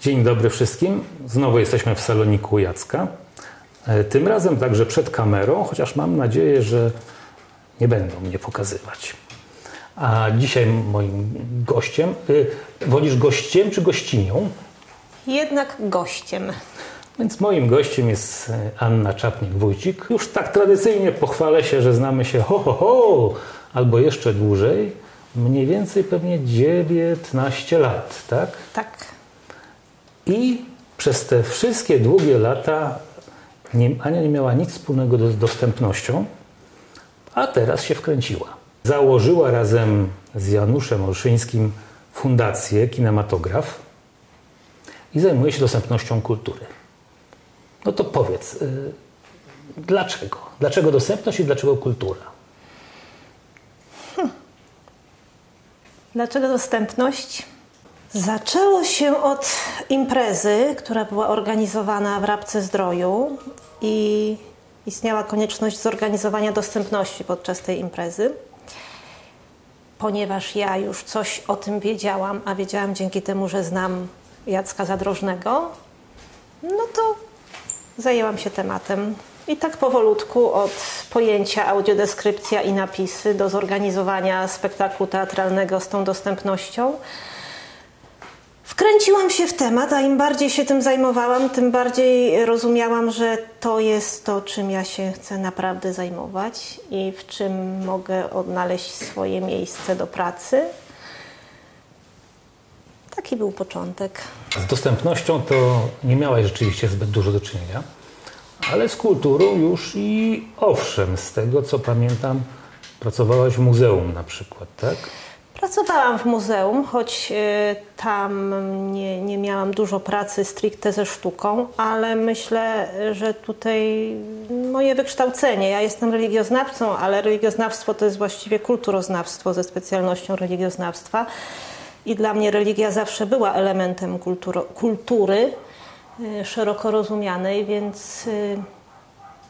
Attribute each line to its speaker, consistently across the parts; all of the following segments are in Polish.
Speaker 1: Dzień dobry wszystkim. Znowu jesteśmy w saloniku Jacka. E, tym razem także przed kamerą, chociaż mam nadzieję, że nie będą mnie pokazywać. A dzisiaj moim gościem, y, wolisz gościem czy gościnią?
Speaker 2: Jednak gościem.
Speaker 1: Więc moim gościem jest e, Anna Czapnik-Wójcik. Już tak tradycyjnie pochwalę się, że znamy się ho, ho, ho, albo jeszcze dłużej. Mniej więcej pewnie 19 lat, tak?
Speaker 2: Tak.
Speaker 1: I przez te wszystkie długie lata nie, Ania nie miała nic wspólnego do, z dostępnością, a teraz się wkręciła. Założyła razem z Januszem Olszyńskim fundację Kinematograf i zajmuje się dostępnością kultury. No to powiedz, y, dlaczego? Dlaczego dostępność i dlaczego kultura?
Speaker 2: Dlaczego dostępność? Zaczęło się od imprezy, która była organizowana w Rabce Zdroju i istniała konieczność zorganizowania dostępności podczas tej imprezy. Ponieważ ja już coś o tym wiedziałam, a wiedziałam dzięki temu, że znam Jacka Zadrożnego, no to zajęłam się tematem. I tak powolutku od pojęcia audiodeskrypcja i napisy do zorganizowania spektaklu teatralnego z tą dostępnością. Wkręciłam się w temat, a im bardziej się tym zajmowałam, tym bardziej rozumiałam, że to jest to, czym ja się chcę naprawdę zajmować i w czym mogę odnaleźć swoje miejsce do pracy. Taki był początek.
Speaker 1: Z dostępnością to nie miałaś rzeczywiście zbyt dużo do czynienia, ale z kulturą już i owszem, z tego co pamiętam, pracowałaś w muzeum na przykład, tak?
Speaker 2: Pracowałam w muzeum, choć y, tam nie, nie miałam dużo pracy stricte ze sztuką, ale myślę, że tutaj moje wykształcenie, ja jestem religioznawcą, ale religioznawstwo to jest właściwie kulturoznawstwo ze specjalnością religioznawstwa i dla mnie religia zawsze była elementem kulturo, kultury y, szeroko rozumianej, więc y,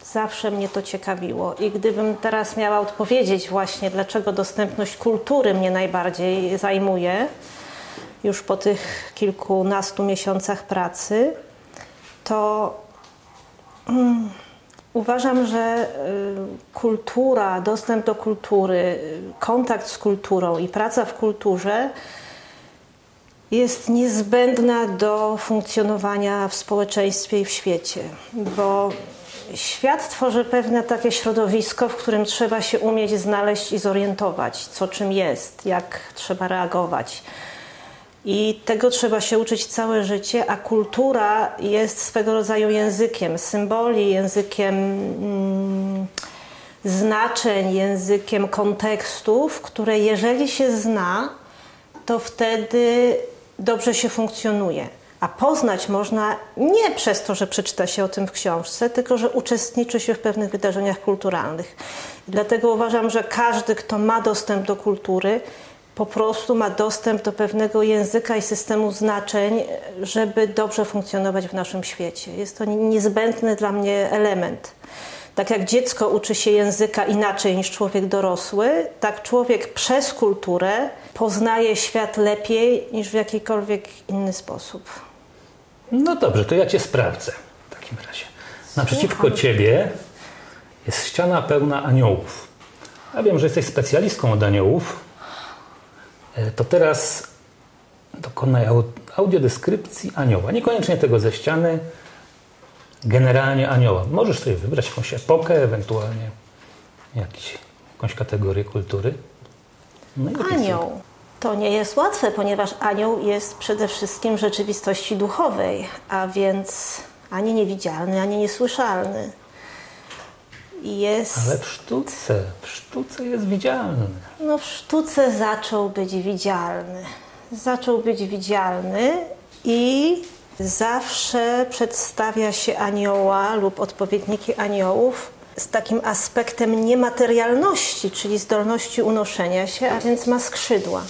Speaker 2: zawsze mnie to ciekawiło. I gdybym teraz miała odpowiedzieć właśnie, dlaczego dostępność kultury mnie najbardziej zajmuje, już po tych kilkunastu miesiącach pracy, to mm, uważam, że y, kultura, dostęp do kultury, kontakt z kulturą i praca w kulturze jest niezbędna do funkcjonowania w społeczeństwie i w świecie, bo świat tworzy pewne takie środowisko, w którym trzeba się umieć znaleźć i zorientować, co czym jest, jak trzeba reagować. I tego trzeba się uczyć całe życie, a kultura jest swego rodzaju językiem symboli, językiem mm, znaczeń, językiem kontekstów, które jeżeli się zna, to wtedy dobrze się funkcjonuje. A poznać można nie przez to, że przeczyta się o tym w książce, tylko że uczestniczy się w pewnych wydarzeniach kulturalnych. I dlatego uważam, że każdy, kto ma dostęp do kultury, po prostu ma dostęp do pewnego języka i systemu znaczeń, żeby dobrze funkcjonować w naszym świecie. Jest to niezbędny dla mnie element. Tak jak dziecko uczy się języka inaczej niż człowiek dorosły, tak człowiek przez kulturę poznaje świat lepiej niż w jakikolwiek inny sposób.
Speaker 1: No dobrze, to ja cię sprawdzę w takim razie. Naprzeciwko ciebie jest ściana pełna aniołów. Ja wiem, że jesteś specjalistką od aniołów. E, to teraz dokonaj audiodeskrypcji anioła. Niekoniecznie tego ze ściany, generalnie anioła. Możesz sobie wybrać jakąś epokę, ewentualnie jakiś, jakąś kategorię kultury.
Speaker 2: No Anioł. To nie jest łatwe, ponieważ anioł jest przede wszystkim w rzeczywistości duchowej, a więc ani niewidzialny, ani niesłyszalny.
Speaker 1: Jest... Ale w sztuce, w sztuce jest widzialny.
Speaker 2: No w sztuce zaczął być widzialny. Zaczął być widzialny i zawsze przedstawia się anioła lub odpowiedniki aniołów z takim aspektem niematerialności, czyli zdolności unoszenia się, a więc ma skrzydła.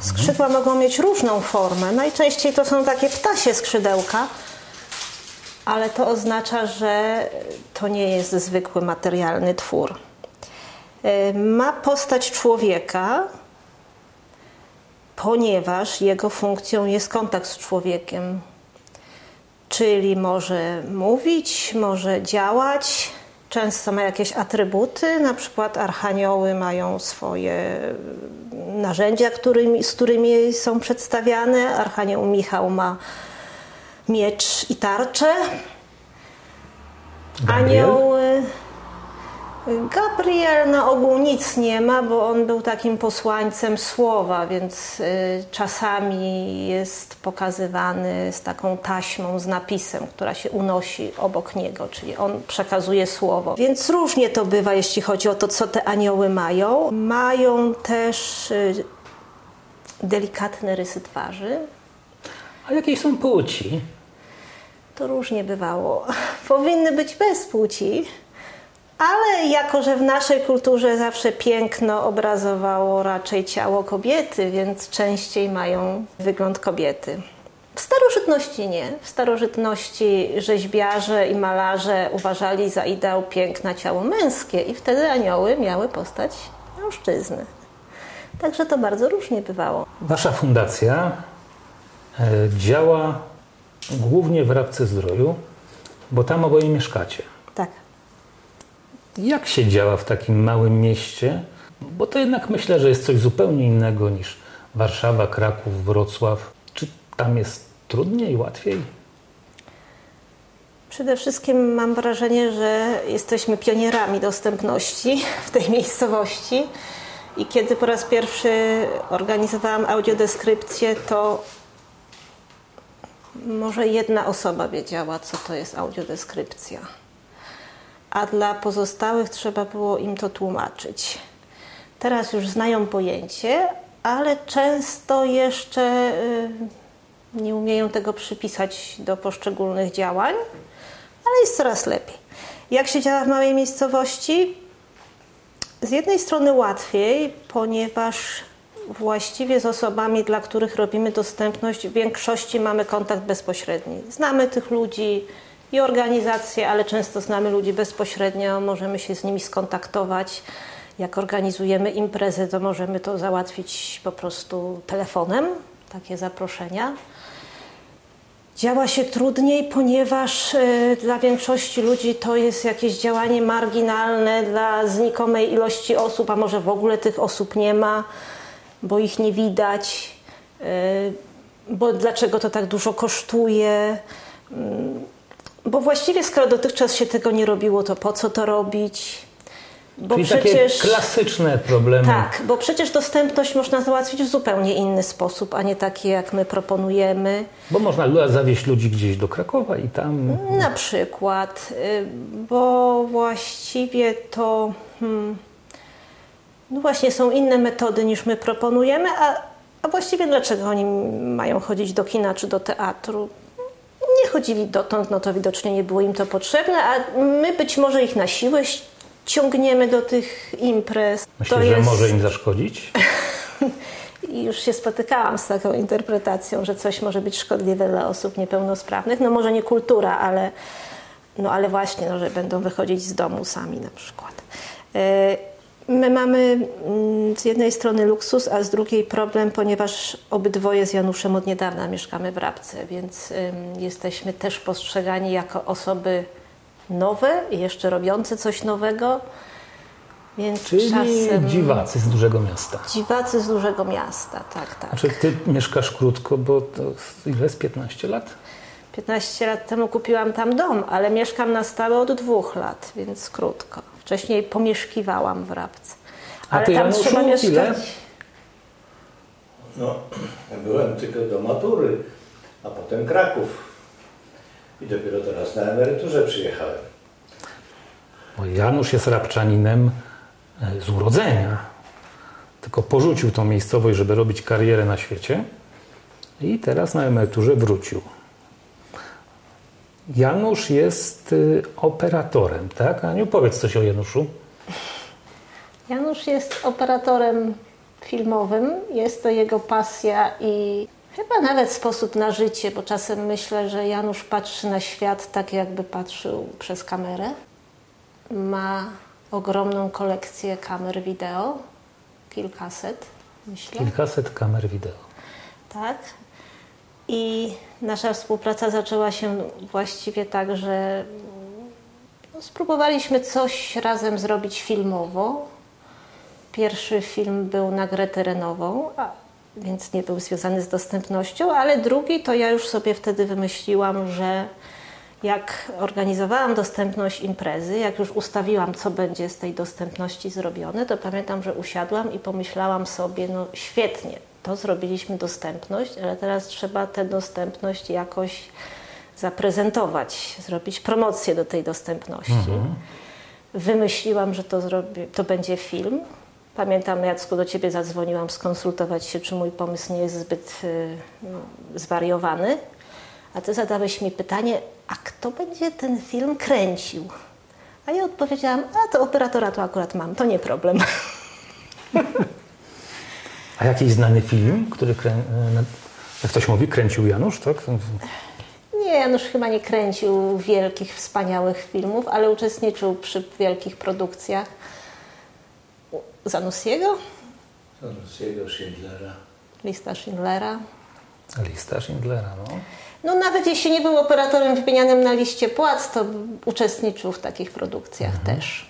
Speaker 2: Skrzydła mogą mieć różną formę. Najczęściej to są takie ptasie skrzydełka, ale to oznacza, że to nie jest zwykły materialny twór. E, ma postać człowieka, ponieważ jego funkcją jest kontakt z człowiekiem. Czyli może mówić, może działać, często ma jakieś atrybuty, na przykład archanioły mają swoje narzędzia, którymi, z którymi są przedstawiane. Archanioł Michał ma miecz i tarczę.
Speaker 1: Gabriel?
Speaker 2: Gabriel na ogół nic nie ma, bo on był takim posłańcem słowa, więc y, czasami jest pokazywany z taką taśmą, z napisem, która się unosi obok niego, czyli on przekazuje słowo. Więc różnie to bywa, jeśli chodzi o to, co te anioły mają. Mają też y, delikatne rysy twarzy.
Speaker 1: A jakiej są płci?
Speaker 2: To różnie bywało. Powinny być bez płci. Ale jako, że w naszej kulturze zawsze piękno obrazowało raczej ciało kobiety, więc częściej mają wygląd kobiety. W starożytności nie. W starożytności rzeźbiarze i malarze uważali za ideał piękna ciało męskie i wtedy anioły miały postać mężczyzny. Także to bardzo różnie bywało.
Speaker 1: Wasza fundacja e, działa głównie w Rabce Zdroju, bo tam oboje mieszkacie. Jak się działa w takim małym mieście? Bo to jednak myślę, że jest coś zupełnie innego niż Warszawa, Kraków, Wrocław. Czy tam jest trudniej, łatwiej?
Speaker 2: Przede wszystkim mam wrażenie, że jesteśmy pionierami dostępności w tej miejscowości. I kiedy po raz pierwszy organizowałam audiodeskrypcję, to może jedna osoba wiedziała, co to jest audiodeskrypcja. A dla pozostałych trzeba było im to tłumaczyć. Teraz już znają pojęcie, ale często jeszcze y, nie umieją tego przypisać do poszczególnych działań, ale jest coraz lepiej. Jak się działa w małej miejscowości? Z jednej strony łatwiej, ponieważ właściwie z osobami, dla których robimy dostępność, w większości mamy kontakt bezpośredni. Znamy tych ludzi i organizacje, ale często znamy ludzi bezpośrednio, możemy się z nimi skontaktować. Jak organizujemy imprezę, to możemy to załatwić po prostu telefonem, takie zaproszenia. Działa się trudniej, ponieważ y, dla większości ludzi to jest jakieś działanie marginalne dla znikomej ilości osób, a może w ogóle tych osób nie ma, bo ich nie widać, y, bo dlaczego to tak dużo kosztuje. Y, bo właściwie, skoro dotychczas się tego nie robiło, to po co to robić? Bo
Speaker 1: Czyli
Speaker 2: przecież.
Speaker 1: takie klasyczne problemy.
Speaker 2: Tak, bo przecież dostępność można załatwić w zupełnie inny sposób, a nie taki, jak my proponujemy.
Speaker 1: Bo można zawieźć ludzi gdzieś do Krakowa i tam.
Speaker 2: Na przykład, y, bo właściwie to. Hmm, no właśnie, są inne metody niż my proponujemy, a, a właściwie dlaczego oni mają chodzić do kina czy do teatru? Chodzili dotąd, no to widocznie nie było im to potrzebne, a my być może ich na siłę ciągniemy do tych imprez.
Speaker 1: Myślę,
Speaker 2: to
Speaker 1: że
Speaker 2: jest...
Speaker 1: może im zaszkodzić.
Speaker 2: I już się spotykałam z taką interpretacją, że coś może być szkodliwe dla osób niepełnosprawnych. No może nie kultura, ale, no ale właśnie, no, że będą wychodzić z domu sami na przykład. E, My mamy mm, z jednej strony luksus, a z drugiej problem, ponieważ obydwoje z Januszem od niedawna mieszkamy w Rabce, więc jesteśmy też postrzegani jako osoby nowe i jeszcze robiące coś nowego. Więc
Speaker 1: Czyli
Speaker 2: czasem
Speaker 1: dziwacy z dużego miasta.
Speaker 2: dziwacy z dużego miasta, tak, tak.
Speaker 1: Znaczy ty mieszkasz krótko, bo to ile jest 15 lat?
Speaker 2: 15 lat temu kupiłam tam dom, ale mieszkam na stałe od dwóch lat, więc krótko. Wcześniej pomieszkiwałam w Rabce.
Speaker 1: A
Speaker 2: Ale
Speaker 1: ty,
Speaker 2: tam
Speaker 1: Januszu,
Speaker 2: trzeba mieszkać.
Speaker 1: ile?
Speaker 3: No, byłem tylko do matury, a potem Kraków. I dopiero teraz na emeryturze przyjechałem.
Speaker 1: Bo Janusz jest rabczaninem e, z urodzenia. Tylko porzucił tą miejscowość, żeby robić karierę na świecie. I teraz na emeryturze wrócił. Janusz jest y, operatorem, tak? Aniu, powiedz coś o Januszu.
Speaker 2: Janusz jest operatorem filmowym, jest to jego pasja i chyba nawet sposób na życie, bo czasem myślę, że Janusz patrzy na świat tak, jakby patrzył przez kamerę. Ma ogromną kolekcję kamer wideo, kilkaset, myślę.
Speaker 1: Kilkaset kamer wideo.
Speaker 2: Tak. I nasza współpraca zaczęła się właściwie tak, że spróbowaliśmy coś razem zrobić filmowo. Pierwszy film był na grę terenową, więc nie był związany z dostępnością, ale drugi to ja już sobie wtedy wymyśliłam, że jak organizowałam dostępność imprezy, jak już ustawiłam, co będzie z tej dostępności zrobione, to pamiętam, że usiadłam i pomyślałam sobie, no świetnie, to zrobiliśmy dostępność, ale teraz trzeba tę dostępność jakoś zaprezentować, zrobić promocję do tej dostępności. Mhm. Wymyśliłam, że to, zrobi, to będzie film. Pamiętam, Jacku, do Ciebie zadzwoniłam skonsultować się, czy mój pomysł nie jest zbyt y, zwariowany. A Ty zadałeś mi pytanie, a kto będzie ten film kręcił? A ja odpowiedziałam, a to operatora to akurat mam, to nie problem.
Speaker 1: A jakiś znany film, który, krę... jak ktoś mówi, kręcił Janusz, tak?
Speaker 2: Nie, Janusz chyba nie kręcił wielkich, wspaniałych filmów, ale uczestniczył przy wielkich produkcjach. Zanussiego?
Speaker 3: Zanussiego, Schindlera.
Speaker 2: Lista Schindlera.
Speaker 1: Lista Schindlera, no.
Speaker 2: No nawet jeśli nie był operatorem wymienianym na liście płac, to uczestniczył w takich produkcjach mhm. też.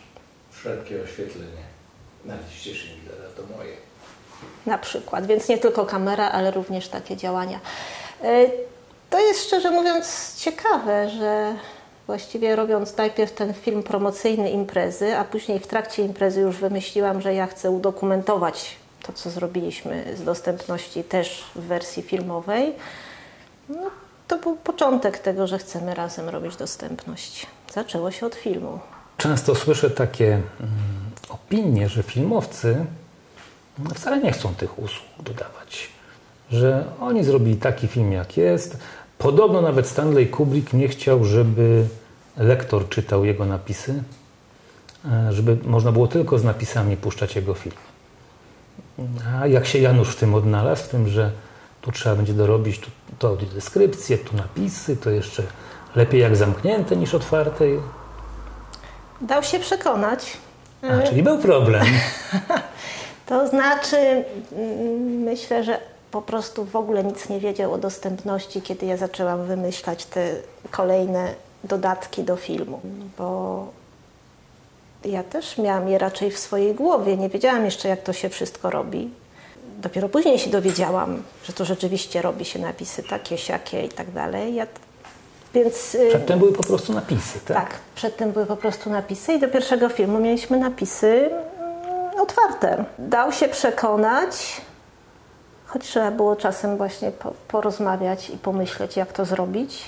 Speaker 3: Wszelkie oświetlenie na liście Schindlera to moje.
Speaker 2: Na przykład, więc nie tylko kamera, ale również takie działania. E, to jest szczerze mówiąc ciekawe, że właściwie robiąc najpierw ten film promocyjny imprezy, a później w trakcie imprezy już wymyśliłam, że ja chcę udokumentować to, co zrobiliśmy z dostępności też w wersji filmowej. No, to był początek tego, że chcemy razem robić dostępność. Zaczęło się od filmu.
Speaker 1: Często słyszę takie mm, opinie, że filmowcy wcale nie chcą tych usług dodawać. Że oni zrobili taki film, jak jest. Podobno nawet Stanley Kubrick nie chciał, żeby lektor czytał jego napisy, e, żeby można było tylko z napisami puszczać jego film. A jak się Janusz w tym odnalazł, w tym, że tu trzeba będzie dorobić tu, to audiodeskrypcję, tu napisy, to jeszcze lepiej jak zamknięte niż otwarte.
Speaker 2: Dał się przekonać.
Speaker 1: A, czyli był problem.
Speaker 2: to znaczy, mm, myślę, że po prostu w ogóle nic nie wiedział o dostępności, kiedy ja zaczęłam wymyślać te kolejne dodatki do filmu, bo ja też miałam je raczej w swojej głowie. Nie wiedziałam jeszcze, jak to się wszystko robi. Dopiero później się dowiedziałam, że to rzeczywiście robi się napisy takie, siakie i tak dalej. Ja,
Speaker 1: więc, y, przedtem były po prostu napisy, tak?
Speaker 2: Tak, przedtem były po prostu napisy i do pierwszego filmu mieliśmy napisy otwarte. Dał się przekonać, choć trzeba było czasem właśnie porozmawiać i pomyśleć, jak to zrobić.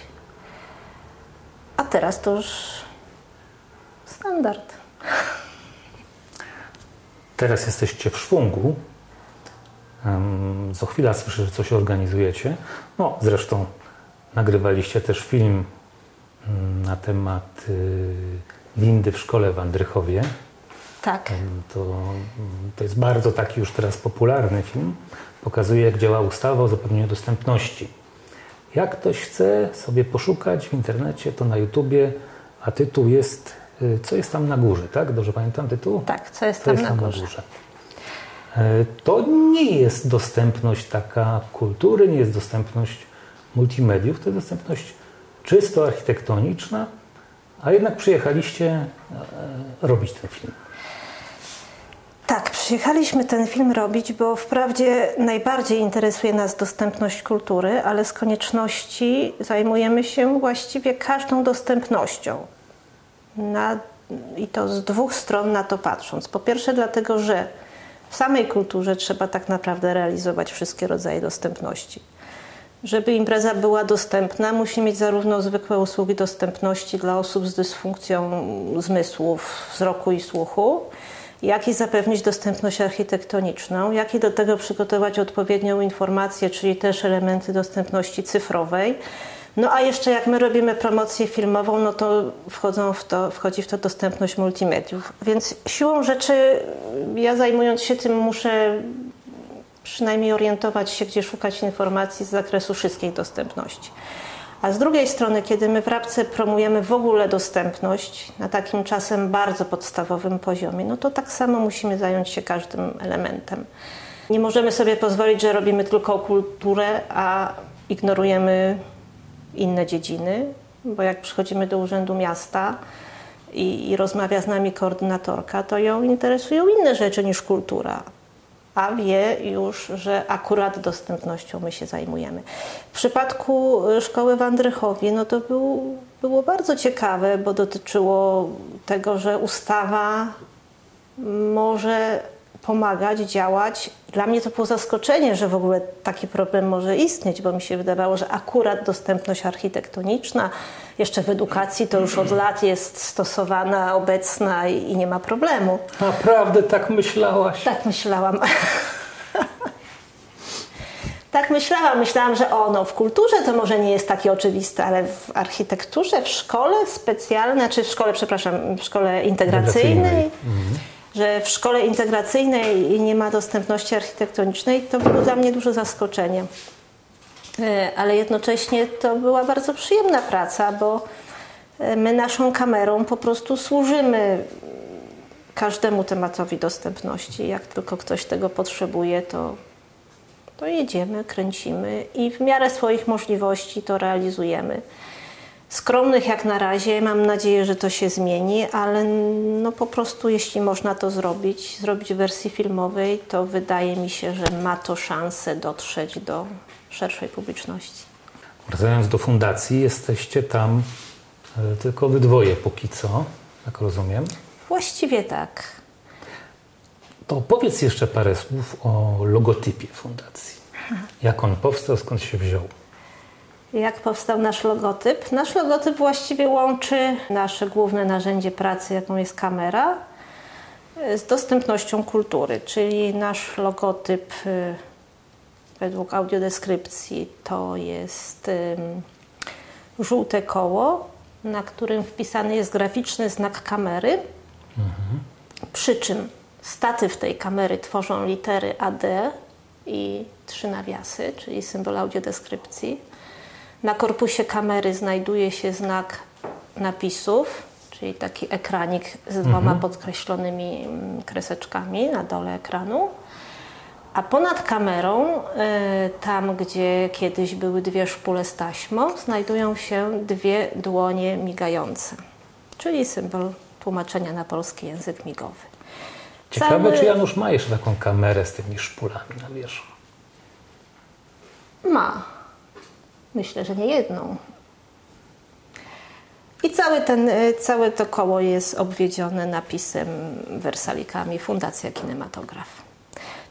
Speaker 2: A teraz to już standard.
Speaker 1: Teraz jesteście w szwungu. Co chwila słyszę, że coś organizujecie. No, zresztą nagrywaliście też film mm, na temat y, windy w szkole w Andrychowie.
Speaker 2: Tak.
Speaker 1: To, to jest bardzo taki już teraz popularny film. Pokazuje, jak działa ustawa o zapewnieniu dostępności. Jak ktoś chce sobie poszukać w internecie, to na YouTubie, a tytuł jest y, Co jest tam na górze, tak? Dobrze pamiętam tytuł?
Speaker 2: Tak, co jest, tam, jest tam, na górze. Na górze.
Speaker 1: E, to nie jest dostępność taka kultury, nie jest dostępność multimediów, to jest dostępność czysto architektoniczna, a jednak przyjechaliście e, robić ten film.
Speaker 2: Przyjechaliśmy ten film robić, bo wprawdzie najbardziej interesuje nas dostępność kultury, ale z konieczności zajmujemy się właściwie każdą dostępnością. Na, I to z dwóch stron na to patrząc. Po pierwsze, dlatego, że w samej kulturze trzeba tak naprawdę realizować wszystkie rodzaje dostępności. Żeby impreza była dostępna, musi mieć zarówno zwykłe usługi dostępności dla osób z dysfunkcją zmysłów, wzroku i słuchu, jak i zapewnić dostępność architektoniczną, jak i do tego przygotować odpowiednią informację, czyli też elementy dostępności cyfrowej. No a jeszcze jak my robimy promocję filmową, no to, wchodzą w to wchodzi w to dostępność multimediów. Więc siłą rzeczy ja zajmując się tym muszę przynajmniej orientować się, gdzie szukać informacji z zakresu wszystkich dostępności. A z drugiej strony, kiedy my w Rabce promujemy w ogóle dostępność na takim czasem bardzo podstawowym poziomie, no to tak samo musimy zająć się każdym elementem. Nie możemy sobie pozwolić, że robimy tylko kulturę, a ignorujemy inne dziedziny, bo jak przychodzimy do Urzędu Miasta i, i rozmawia z nami koordynatorka, to ją interesują inne rzeczy niż kultura a wie już, że akurat dostępnością my się zajmujemy. W przypadku szkoły w Andrychowie, no to był, było bardzo ciekawe, bo dotyczyło tego, że ustawa może pomagać, działać. Dla mnie to było zaskoczenie, że w ogóle taki problem może istnieć, bo mi się wydawało, że akurat dostępność architektoniczna, jeszcze w edukacji to już od lat jest stosowana, obecna i, i nie ma problemu.
Speaker 1: Naprawdę tak myślałaś?
Speaker 2: Tak myślałam. tak myślałam. Myślałam, że ono w kulturze to może nie jest takie oczywiste, ale w architekturze, w szkole specjalnej, czy w szkole, przepraszam, w szkole integracyjnej. integracyjnej. Mhm że w szkole integracyjnej nie ma dostępności architektonicznej, to było dla mnie duże zaskoczenie. E, ale jednocześnie to była bardzo przyjemna praca, bo e, my naszą kamerą po prostu służymy każdemu tematowi dostępności. Jak tylko ktoś tego potrzebuje, to, to jedziemy, kręcimy i w miarę swoich możliwości to realizujemy skromnych jak na razie. Mam nadzieję, że to się zmieni, ale no po prostu jeśli można to zrobić, zrobić w wersji filmowej, to wydaje mi się, że ma to szansę dotrzeć do szerszej publiczności.
Speaker 1: Wracając do fundacji, jesteście tam e, tylko wy dwoje póki co, jak rozumiem?
Speaker 2: Właściwie tak.
Speaker 1: To powiedz jeszcze parę słów o logotypie fundacji. Jak on powstał, skąd się wziął?
Speaker 2: Jak powstał nasz logotyp. Nasz logotyp właściwie łączy nasze główne narzędzie pracy, jaką jest kamera, z dostępnością kultury, czyli nasz logotyp y, według audiodeskrypcji to jest żółte koło, na którym wpisany jest graficzny znak kamery, mhm. przy czym statyw tej kamery tworzą litery AD i trzy nawiasy, czyli symbol audiodeskrypcji. Na korpusie kamery znajduje się znak napisów, czyli taki ekranik z dwoma mhm. podkreślonymi mm, kreseczkami na dole ekranu. A ponad kamerą, y, tam gdzie kiedyś były dwie szpule z taśmą, znajdują się dwie dłonie migające, czyli symbol tłumaczenia na polski język migowy.
Speaker 1: Ciekawe, Cały... czy Janusz ma jeszcze taką kamerę z tymi szpulami na wierzchu?
Speaker 2: Ma. Myślę, że nie jedną. I cały ten, e, całe to koło jest obwiedzione napisem wersalikami Fundacja Kinematograf.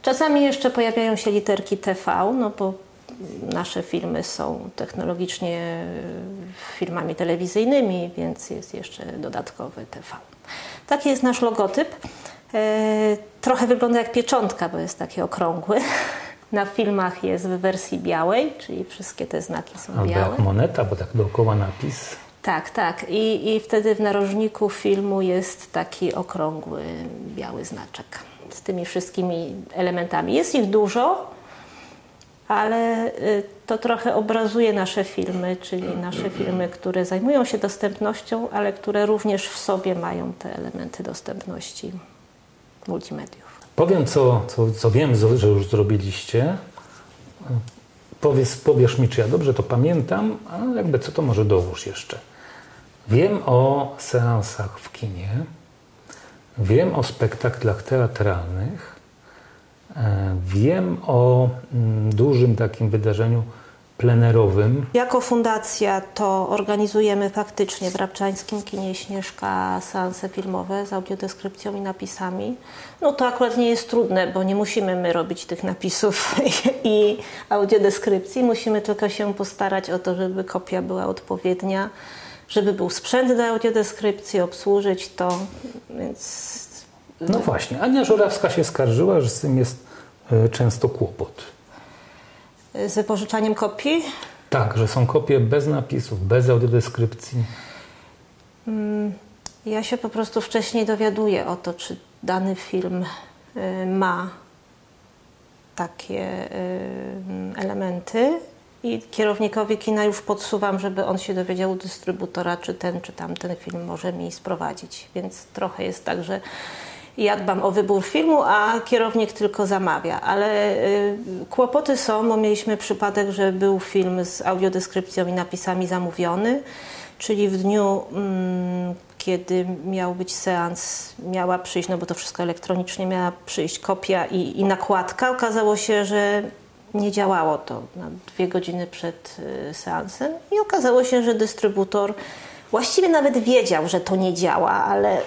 Speaker 2: Czasami jeszcze pojawiają się literki TV, no bo nasze filmy są technologicznie e, filmami telewizyjnymi, więc jest jeszcze dodatkowy TV. Taki jest nasz logotyp. E, trochę wygląda jak pieczątka, bo jest taki okrągły. Na filmach jest w wersji białej, czyli wszystkie te znaki są
Speaker 1: Albo
Speaker 2: białe.
Speaker 1: jak moneta, bo tak dookoła napis.
Speaker 2: Tak, tak. I, I wtedy w narożniku filmu jest taki okrągły, biały znaczek z tymi wszystkimi elementami. Jest ich dużo, ale y, to trochę obrazuje nasze filmy, czyli nasze filmy, które zajmują się dostępnością, ale które również w sobie mają te elementy dostępności multimediów.
Speaker 1: Powiem, co, co, co wiem, że już zrobiliście. Powiedz, powiesz mi, czy ja dobrze to pamiętam, a jakby co to może dołóż jeszcze. Wiem o seansach w kinie, wiem o spektaklach teatralnych, e, wiem o mm, dużym takim wydarzeniu plenerowym.
Speaker 2: Jako fundacja to organizujemy faktycznie w Rabczańskim Kinie Śnieżka seanse filmowe z audiodeskrypcją i napisami. No to akurat nie jest trudne, bo nie musimy my robić tych napisów i audiodeskrypcji. Musimy tylko się postarać o to, żeby kopia była odpowiednia, żeby był sprzęt do audiodeskrypcji, obsłużyć to, więc...
Speaker 1: No właśnie, Ania Żurawska się skarżyła, że z tym jest e, często kłopot
Speaker 2: z wypożyczaniem kopii?
Speaker 1: Tak, że są kopie bez napisów, bez audiodeskrypcji.
Speaker 2: Mm, ja się po prostu wcześniej dowiaduję o to, czy dany film y, ma takie y, elementy i kierownikowi kina już podsuwam, żeby on się dowiedział u dystrybutora, czy ten, czy tamten film może mi sprowadzić. Więc trochę jest tak, że ja dbam o wybór filmu, a kierownik tylko zamawia. Ale y, kłopoty są, bo mieliśmy przypadek, że był film z audiodeskrypcją i napisami zamówiony, czyli w dniu, mm, kiedy miał być seans, miała przyjść, no bo to wszystko elektronicznie, miała przyjść kopia i, i nakładka. Okazało się, że nie działało to na dwie godziny przed y, seansem i okazało się, że dystrybutor właściwie nawet wiedział, że to nie działa, ale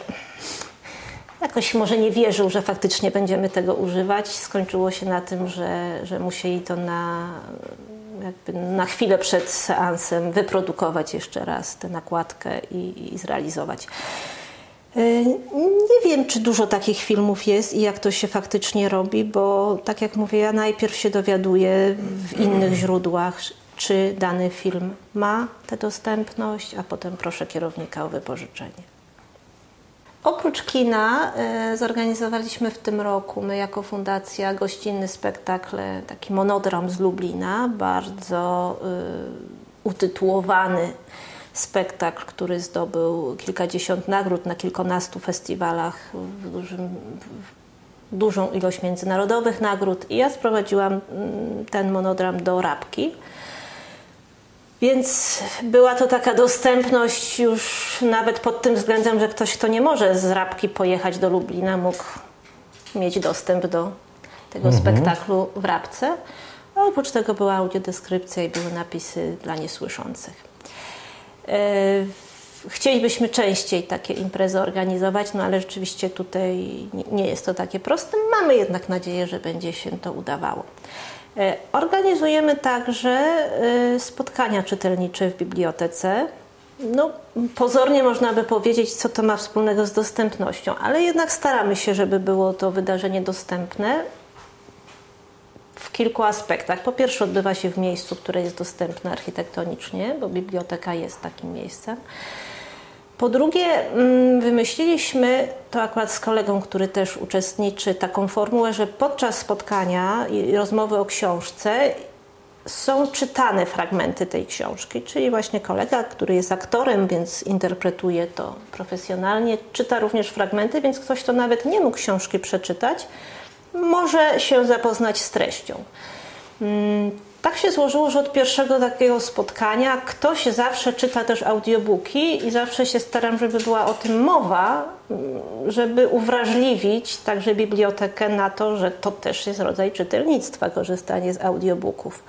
Speaker 2: jakoś może nie wierzył, że faktycznie będziemy tego używać. Skończyło się na tym, że, że musieli to na, na chwilę przed seansem wyprodukować jeszcze raz tę nakładkę i, i zrealizować. Y, nie wiem, czy dużo takich filmów jest i jak to się faktycznie robi, bo tak jak mówię, ja najpierw się dowiaduję w innych źródłach, czy dany film ma tę dostępność, a potem proszę kierownika o wypożyczenie. Oprócz kina y, zorganizowaliśmy w tym roku, my jako fundacja, gościnny spektakl, taki monodram z Lublina, bardzo y, utytułowany spektakl, który zdobył kilkadziesiąt nagród na kilkunastu festiwalach, w dużym, w dużą ilość międzynarodowych nagród. I ja sprowadziłam mm, ten monodram do Rabki. Więc była to taka dostępność już nawet pod tym względem, że ktoś, kto nie może z Rabki pojechać do Lublina, mógł mieć dostęp do tego mhm. spektaklu w Rabce. A oprócz tego była audiodeskrypcja i były napisy dla niesłyszących. E, chcielibyśmy częściej takie imprezy organizować, no ale rzeczywiście tutaj nie jest to takie proste. Mamy jednak nadzieję, że będzie się to udawało. E, organizujemy także e, spotkania czytelnicze w bibliotece. No, pozornie można by powiedzieć, co to ma wspólnego z dostępnością, ale jednak staramy się, żeby było to wydarzenie dostępne w kilku aspektach. Po pierwsze, odbywa się w miejscu, które jest dostępne architektonicznie, bo biblioteka jest takim miejscem. Po drugie, mm, wymyśliliśmy to akurat z kolegą, który też uczestniczy, taką formułę, że podczas spotkania i rozmowy o książce są czytane fragmenty tej książki, czyli właśnie kolega, który jest aktorem, więc interpretuje to profesjonalnie, czyta również fragmenty, więc ktoś, kto nawet nie mógł książki przeczytać, może się zapoznać z treścią. Tak się złożyło, że od pierwszego takiego spotkania ktoś zawsze czyta też audiobooki i zawsze się staram, żeby była o tym mowa, żeby uwrażliwić także bibliotekę na to, że to też jest rodzaj czytelnictwa, korzystanie z audiobooków.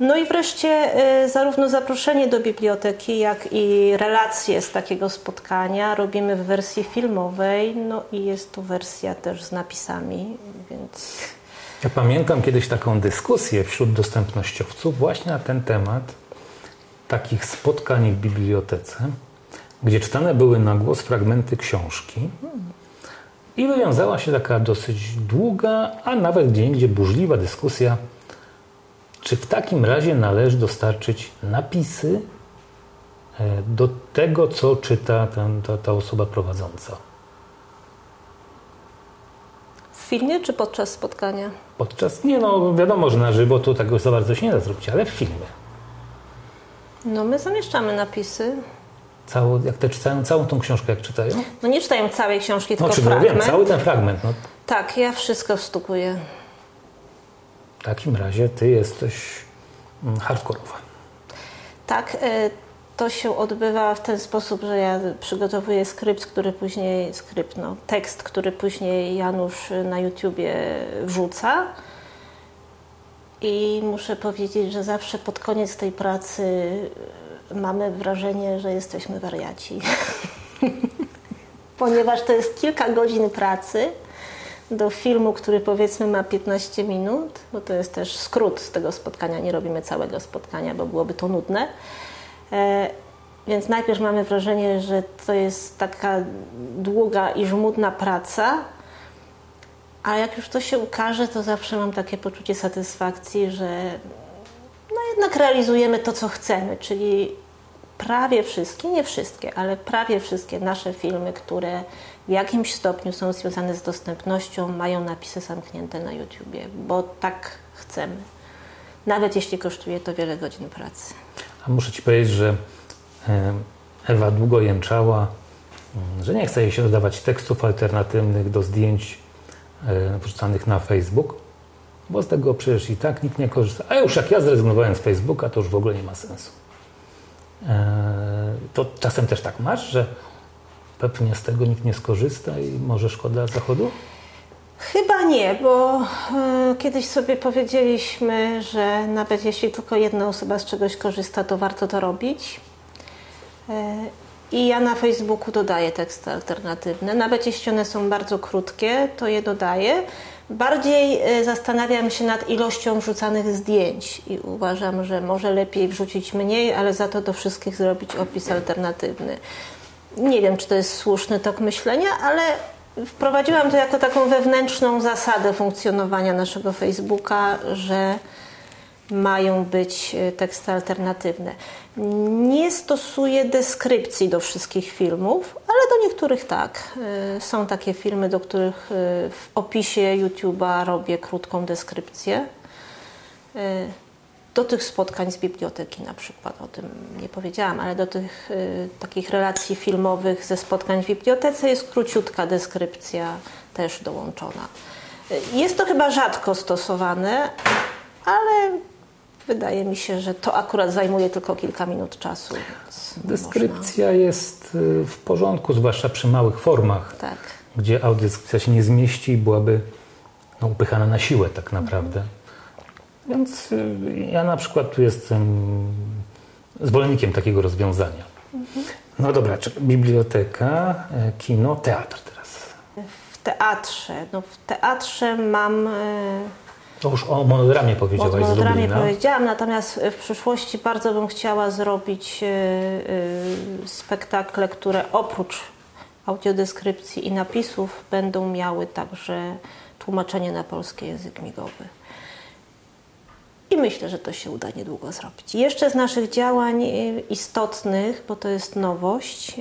Speaker 2: No i wreszcie y, zarówno zaproszenie do biblioteki, jak i relacje z takiego spotkania robimy w wersji filmowej, no i jest to wersja też z napisami, więc...
Speaker 1: Ja pamiętam kiedyś taką dyskusję wśród dostępnościowców właśnie na ten temat takich spotkań w bibliotece, gdzie czytane były na głos fragmenty książki i wywiązała się taka dosyć długa, a nawet gdzie indziej burzliwa dyskusja czy w takim razie należy dostarczyć napisy e, do tego, co czyta ten, ta, ta osoba prowadząca?
Speaker 2: W filmie czy podczas spotkania?
Speaker 1: Podczas, nie no, wiadomo, że na żywo to tego za bardzo się nie da zrobić, ale w filmie.
Speaker 2: No my zamieszczamy napisy.
Speaker 1: Całą, jak te czytają całą tą książkę, jak czytają?
Speaker 2: No nie czytają całej książki, no, tylko
Speaker 1: no,
Speaker 2: fragment.
Speaker 1: Wiem, cały ten fragment. No.
Speaker 2: Tak, ja wszystko wstukuję.
Speaker 1: W takim razie ty jesteś mm, hardkorowa.
Speaker 2: Tak, e, to się odbywa w ten sposób, że ja przygotowuję skrypt, który później, skrypt, no, tekst, który później Janusz na YouTubie wrzuca. I muszę powiedzieć, że zawsze pod koniec tej pracy mamy wrażenie, że jesteśmy wariaci. Ponieważ to jest kilka godzin pracy do filmu, który powiedzmy ma 15 minut, bo to jest też skrót tego spotkania, nie robimy całego spotkania, bo byłoby to nudne. E, więc najpierw mamy wrażenie, że to jest taka długa i żmudna praca, a jak już to się ukaże, to zawsze mam takie poczucie satysfakcji, że no jednak realizujemy to, co chcemy, czyli prawie wszystkie, nie wszystkie, ale prawie wszystkie nasze filmy, które w jakimś stopniu są związane z dostępnością, mają napisy zamknięte na YouTubie, bo tak chcemy. nawet jeśli kosztuje to wiele godzin pracy.
Speaker 1: Muszę Ci powiedzieć, że e, Ewa długo jęczała, mm, że nie chce jej się dodawać tekstów alternatywnych do zdjęć e, wrzucanych na Facebook, bo z tego przecież i tak nikt nie korzysta. A już jak ja zrezygnowałem z Facebooka, to już w ogóle nie ma sensu. E, to czasem też tak masz, że pewnie z tego nikt nie skorzysta i może szkoda zachodu?
Speaker 2: Chyba nie, bo y, kiedyś sobie powiedzieliśmy, że nawet jeśli tylko jedna osoba z czegoś korzysta, to warto to robić. Y, I ja na Facebooku dodaję teksty alternatywne. Nawet jeśli one są bardzo krótkie, to je dodaję. Bardziej y, zastanawiam się nad ilością wrzucanych zdjęć i uważam, że może lepiej wrzucić mniej, ale za to do wszystkich zrobić opis alternatywny. Nie wiem, czy to jest słuszny tok myślenia, ale wprowadziłam to jako taką wewnętrzną zasadę funkcjonowania naszego Facebooka, że mają być e, teksty alternatywne. Nie stosuję deskrypcji do wszystkich filmów, ale do niektórych tak. E, są takie filmy, do których e, w opisie YouTube'a robię krótką deskrypcję. Do tych spotkań z biblioteki na przykład, o tym nie powiedziałam, ale do tych y, takich relacji filmowych ze spotkań w bibliotece jest króciutka deskrypcja też dołączona. Jest to chyba rzadko stosowane, ale wydaje mi się, że to akurat zajmuje tylko kilka minut czasu.
Speaker 1: Deskrypcja można... jest y, w porządku, zwłaszcza przy małych formach,
Speaker 2: tak.
Speaker 1: gdzie audiodeskrypcja się nie zmieści i byłaby no, upychana na siłę tak naprawdę. Mhm. Więc y, ja na przykład tu jestem zwolennikiem takiego rozwiązania. Mhm. No dobra, biblioteka, e, kino, teatr teraz.
Speaker 2: W teatrze, no w teatrze mam... E,
Speaker 1: to już o monodramie powiedziałaś O
Speaker 2: monodramie powiedziałam, natomiast w przyszłości bardzo bym chciała zrobić e, spektakle, które oprócz audiodeskrypcji i napisów będą miały także tłumaczenie na polski język migowy. I myślę, że to się uda niedługo zrobić. Jeszcze z naszych działań y, istotnych, bo to jest nowość,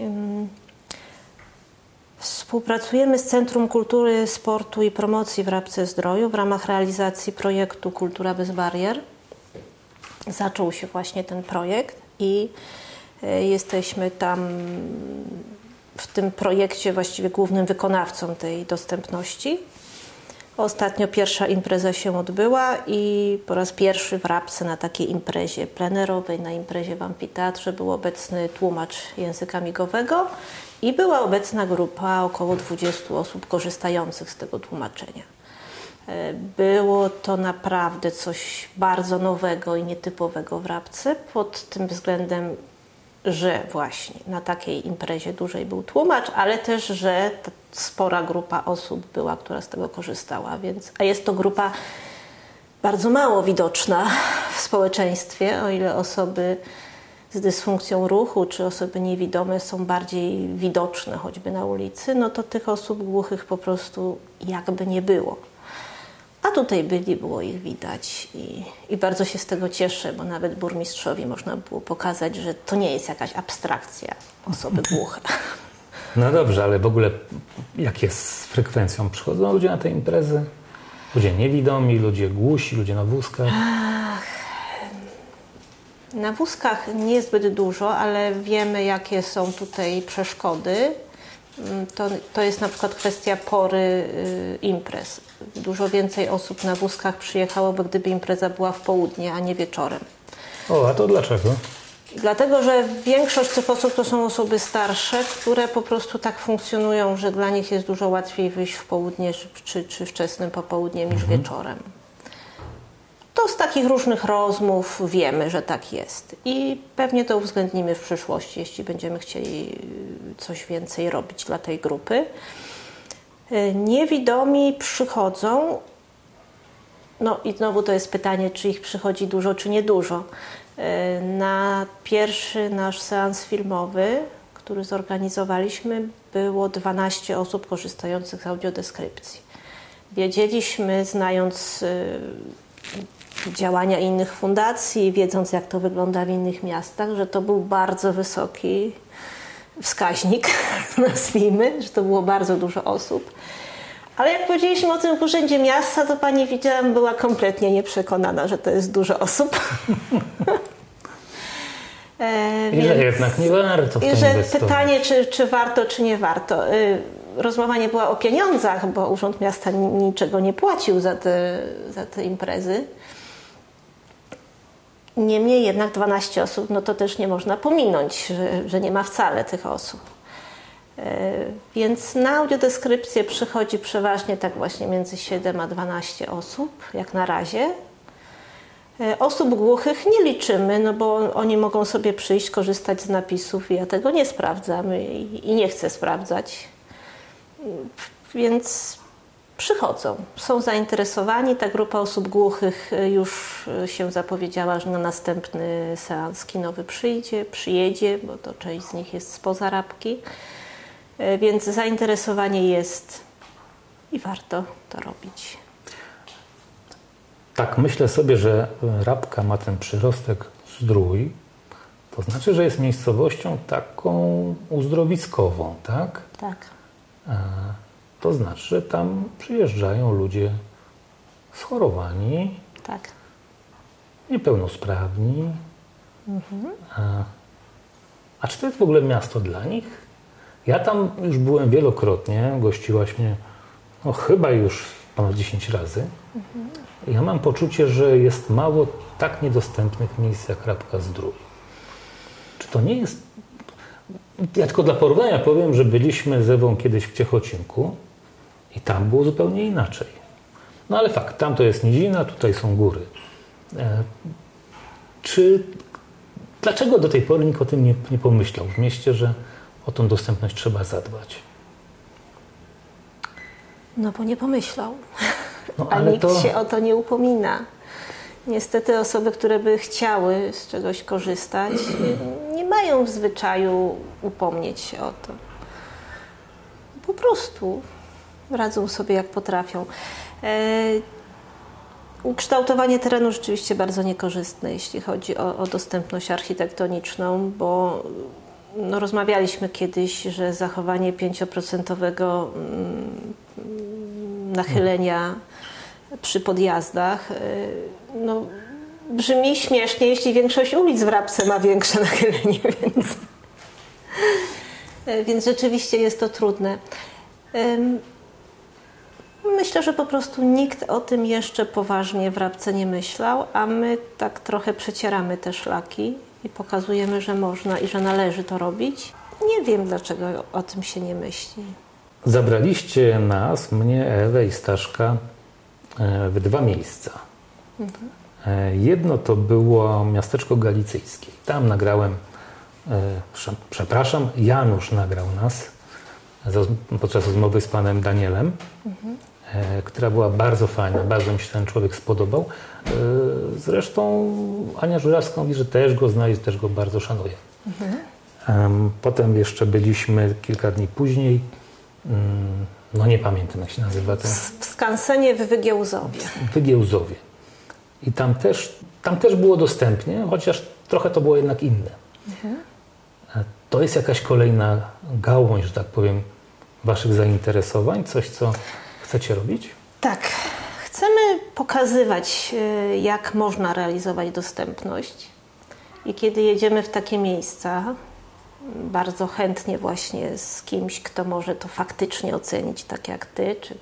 Speaker 2: współpracujemy z Centrum Kultury, Sportu i Promocji w Rabce Zdroju w ramach realizacji projektu Kultura bez barier. Zaczął się właśnie ten projekt i y, jesteśmy tam w tym projekcie właściwie głównym wykonawcą tej dostępności. Ostatnio pierwsza impreza się odbyła i po raz pierwszy w Rapce na takiej imprezie plenerowej, na imprezie w amfiteatrze był obecny tłumacz języka migowego i była obecna grupa około 20 osób korzystających z tego tłumaczenia. E, było to naprawdę coś bardzo nowego i nietypowego w Rabce pod tym względem, że właśnie na takiej imprezie dłużej był tłumacz, ale też, że spora grupa osób była, która z tego korzystała, więc, a jest to grupa bardzo mało widoczna w społeczeństwie, o ile osoby z dysfunkcją ruchu czy osoby niewidome są bardziej widoczne choćby na ulicy, no to tych osób głuchych po prostu jakby nie było. A tutaj byli, było ich widać i, i bardzo się z tego cieszę, bo nawet burmistrzowi można było pokazać, że to nie jest jakaś abstrakcja osoby głuche.
Speaker 1: No dobrze, ale w ogóle jak jest z frekwencją? Przychodzą ludzie na te imprezy? Ludzie niewidomi, ludzie głusi, ludzie na wózkach? Ach,
Speaker 2: na wózkach niezbyt dużo, ale wiemy, jakie są tutaj przeszkody. Mm, to, to jest na przykład kwestia pory y, imprez. Dużo więcej osób na wózkach przyjechałoby, gdyby impreza była w południe, a nie wieczorem.
Speaker 1: O, a to dlaczego?
Speaker 2: Dlatego, że większość tych osób to są osoby starsze, które po prostu tak funkcjonują, że dla nich jest dużo łatwiej wyjść w południe czy, czy wczesnym popołudniem niż mhm. wieczorem. To z takich różnych rozmów wiemy, że tak jest. I pewnie to uwzględnimy w przyszłości, jeśli będziemy chcieli coś więcej robić dla tej grupy. Niewidomi przychodzą, no i znowu to jest pytanie, czy ich przychodzi dużo, czy niedużo. Na pierwszy nasz seans filmowy, który zorganizowaliśmy, było 12 osób korzystających z audiodeskrypcji. Wiedzieliśmy, znając y, działania innych fundacji, wiedząc jak to wygląda w innych miastach, że to był bardzo wysoki wskaźnik, nazwijmy, że to było bardzo dużo osób. Ale jak powiedzieliśmy o tym w Urzędzie Miasta, to pani widziałam była kompletnie nieprzekonana, że to jest dużo osób.
Speaker 1: E, I że jednak nie warto
Speaker 2: I że pytanie, czy, czy warto, czy nie warto. Y, rozmowa nie była o pieniądzach, bo Urząd Miasta niczego nie płacił za te, za te imprezy. Niemniej jednak 12 osób, no to też nie można pominąć, że, że nie ma wcale tych osób. E, więc na audiodeskrypcję przychodzi przeważnie tak właśnie między 7 a 12 osób, jak na razie. E, osób głuchych nie liczymy, no bo oni mogą sobie przyjść, korzystać z napisów i ja tego nie sprawdzam i nie chcę sprawdzać. Więc przychodzą, są zainteresowani. Ta grupa osób głuchych e, już się zapowiedziała, że na następny seans kinowy przyjdzie, przyjedzie, bo to część z nich jest spoza Rabki. E, więc zainteresowanie jest i warto to robić.
Speaker 1: Tak, myślę sobie, że Rabka ma ten przyrostek zdrój. To znaczy, że jest miejscowością taką uzdrowiskową, tak?
Speaker 2: Tak.
Speaker 1: E, to znaczy, że tam przyjeżdżają ludzie schorowani,
Speaker 2: tak.
Speaker 1: niepełnosprawni. Mhm. A, e, a czy to jest w ogóle miasto dla nich? Ja tam już byłem wielokrotnie, gościłaś mnie no, chyba już ponad 10 razy. Mhm. Ja mam poczucie, że jest mało tak niedostępnych miejsc jak Rabka Zdrój. Czy to nie jest... Ja tylko dla porównania powiem, że byliśmy z Ewą kiedyś w Ciechocinku i tam było zupełnie inaczej. No ale fakt, tam to jest nizina, tutaj są góry. E, czy... Dlaczego do tej pory nikt o tym nie, nie pomyślał w mieście, że o tą dostępność trzeba zadbać.
Speaker 2: No bo nie pomyślał. No, A nikt to... się o to nie upomina. Niestety osoby, które by chciały z czegoś korzystać, nie mają w zwyczaju upomnieć się o to. Po prostu radzą sobie jak potrafią. E, ukształtowanie terenu rzeczywiście bardzo niekorzystne, jeśli chodzi o, o dostępność architektoniczną, bo no, rozmawialiśmy kiedyś, że zachowanie 5% mm, nachylenia przy podjazdach y, no, brzmi śmiesznie, jeśli większość ulic w Rabce ma większe nachylenie, więc, więc rzeczywiście jest to trudne. Myślę, że po prostu nikt o tym jeszcze poważnie w Rabce nie myślał, a my tak trochę przecieramy te szlaki i pokazujemy, że można i że należy to robić. Nie wiem, dlaczego o tym się nie myśli.
Speaker 1: Zabraliście nas, mnie, Ewę i Staszka, e, w dwa miejsca. Mhm. Jedno to było miasteczko galicyjskie. Tam nagrałem, e, przepraszam, Janusz nagrał nas podczas rozmowy z panem Danielem. Mhm. E, która była bardzo fajna, bardzo mi się ten człowiek spodobał. E, zresztą Ania Żurawska mówi, że też go zna i też go bardzo szanuje. Mhm. Potem jeszcze byliśmy kilka dni później, mm, no nie pamiętam jak się nazywa ten...
Speaker 2: W skansenie w Wygiełzowie.
Speaker 1: W Wygiełzowie. I tam też, tam też było dostępnie, chociaż trochę to było jednak inne. Mhm. E, to jest jakaś kolejna gałąź, że tak powiem, waszych zainteresowań, coś co chcecie robić?
Speaker 2: Tak. Chcemy pokazywać, e, jak można realizować dostępność. I kiedy jedziemy w takie miejsca, bardzo chętnie właśnie z kimś, kto może to faktycznie ocenić, tak jak ty, czy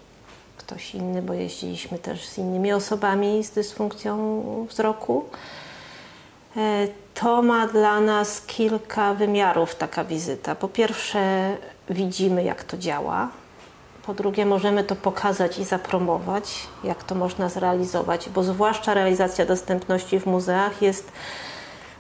Speaker 2: ktoś inny, bo jeździliśmy też z innymi osobami z dysfunkcją wzroku. E, to ma dla nas kilka wymiarów taka wizyta. Po pierwsze, widzimy, jak to działa, po drugie, możemy to pokazać i zapromować, jak to można zrealizować, bo zwłaszcza realizacja dostępności w muzeach jest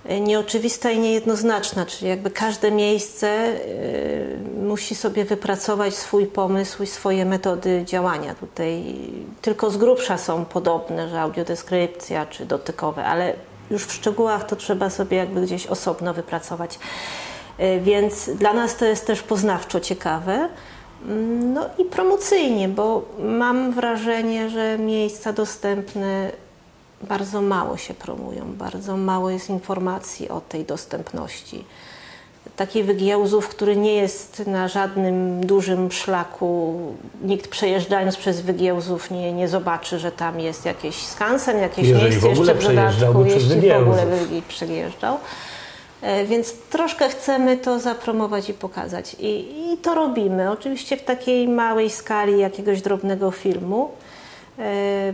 Speaker 2: e, nieoczywista i niejednoznaczna, czyli jakby każde miejsce y, musi sobie wypracować swój pomysł i swoje metody działania. Tutaj tylko z grubsza są podobne, że audiodeskrypcja czy dotykowe, ale już w szczegółach to trzeba sobie jakby gdzieś osobno wypracować. Y, więc dla nas to jest też poznawczo ciekawe. No i promocyjnie, bo mam wrażenie, że miejsca dostępne bardzo mało się promują, bardzo mało jest informacji o tej dostępności. taki Wygiełzów, który nie jest na żadnym dużym szlaku. Nikt przejeżdżając przez Wygiełzów nie, nie zobaczy, że tam jest jakiś skansen, jakieś
Speaker 1: Jeżeli
Speaker 2: miejsce jeszcze w dodatku, jeśli w ogóle przejeżdżał. E, Więc troszkę chcemy to zapromować i pokazać. I, I to robimy. Oczywiście w takiej małej skali jakiegoś drobnego filmu. E,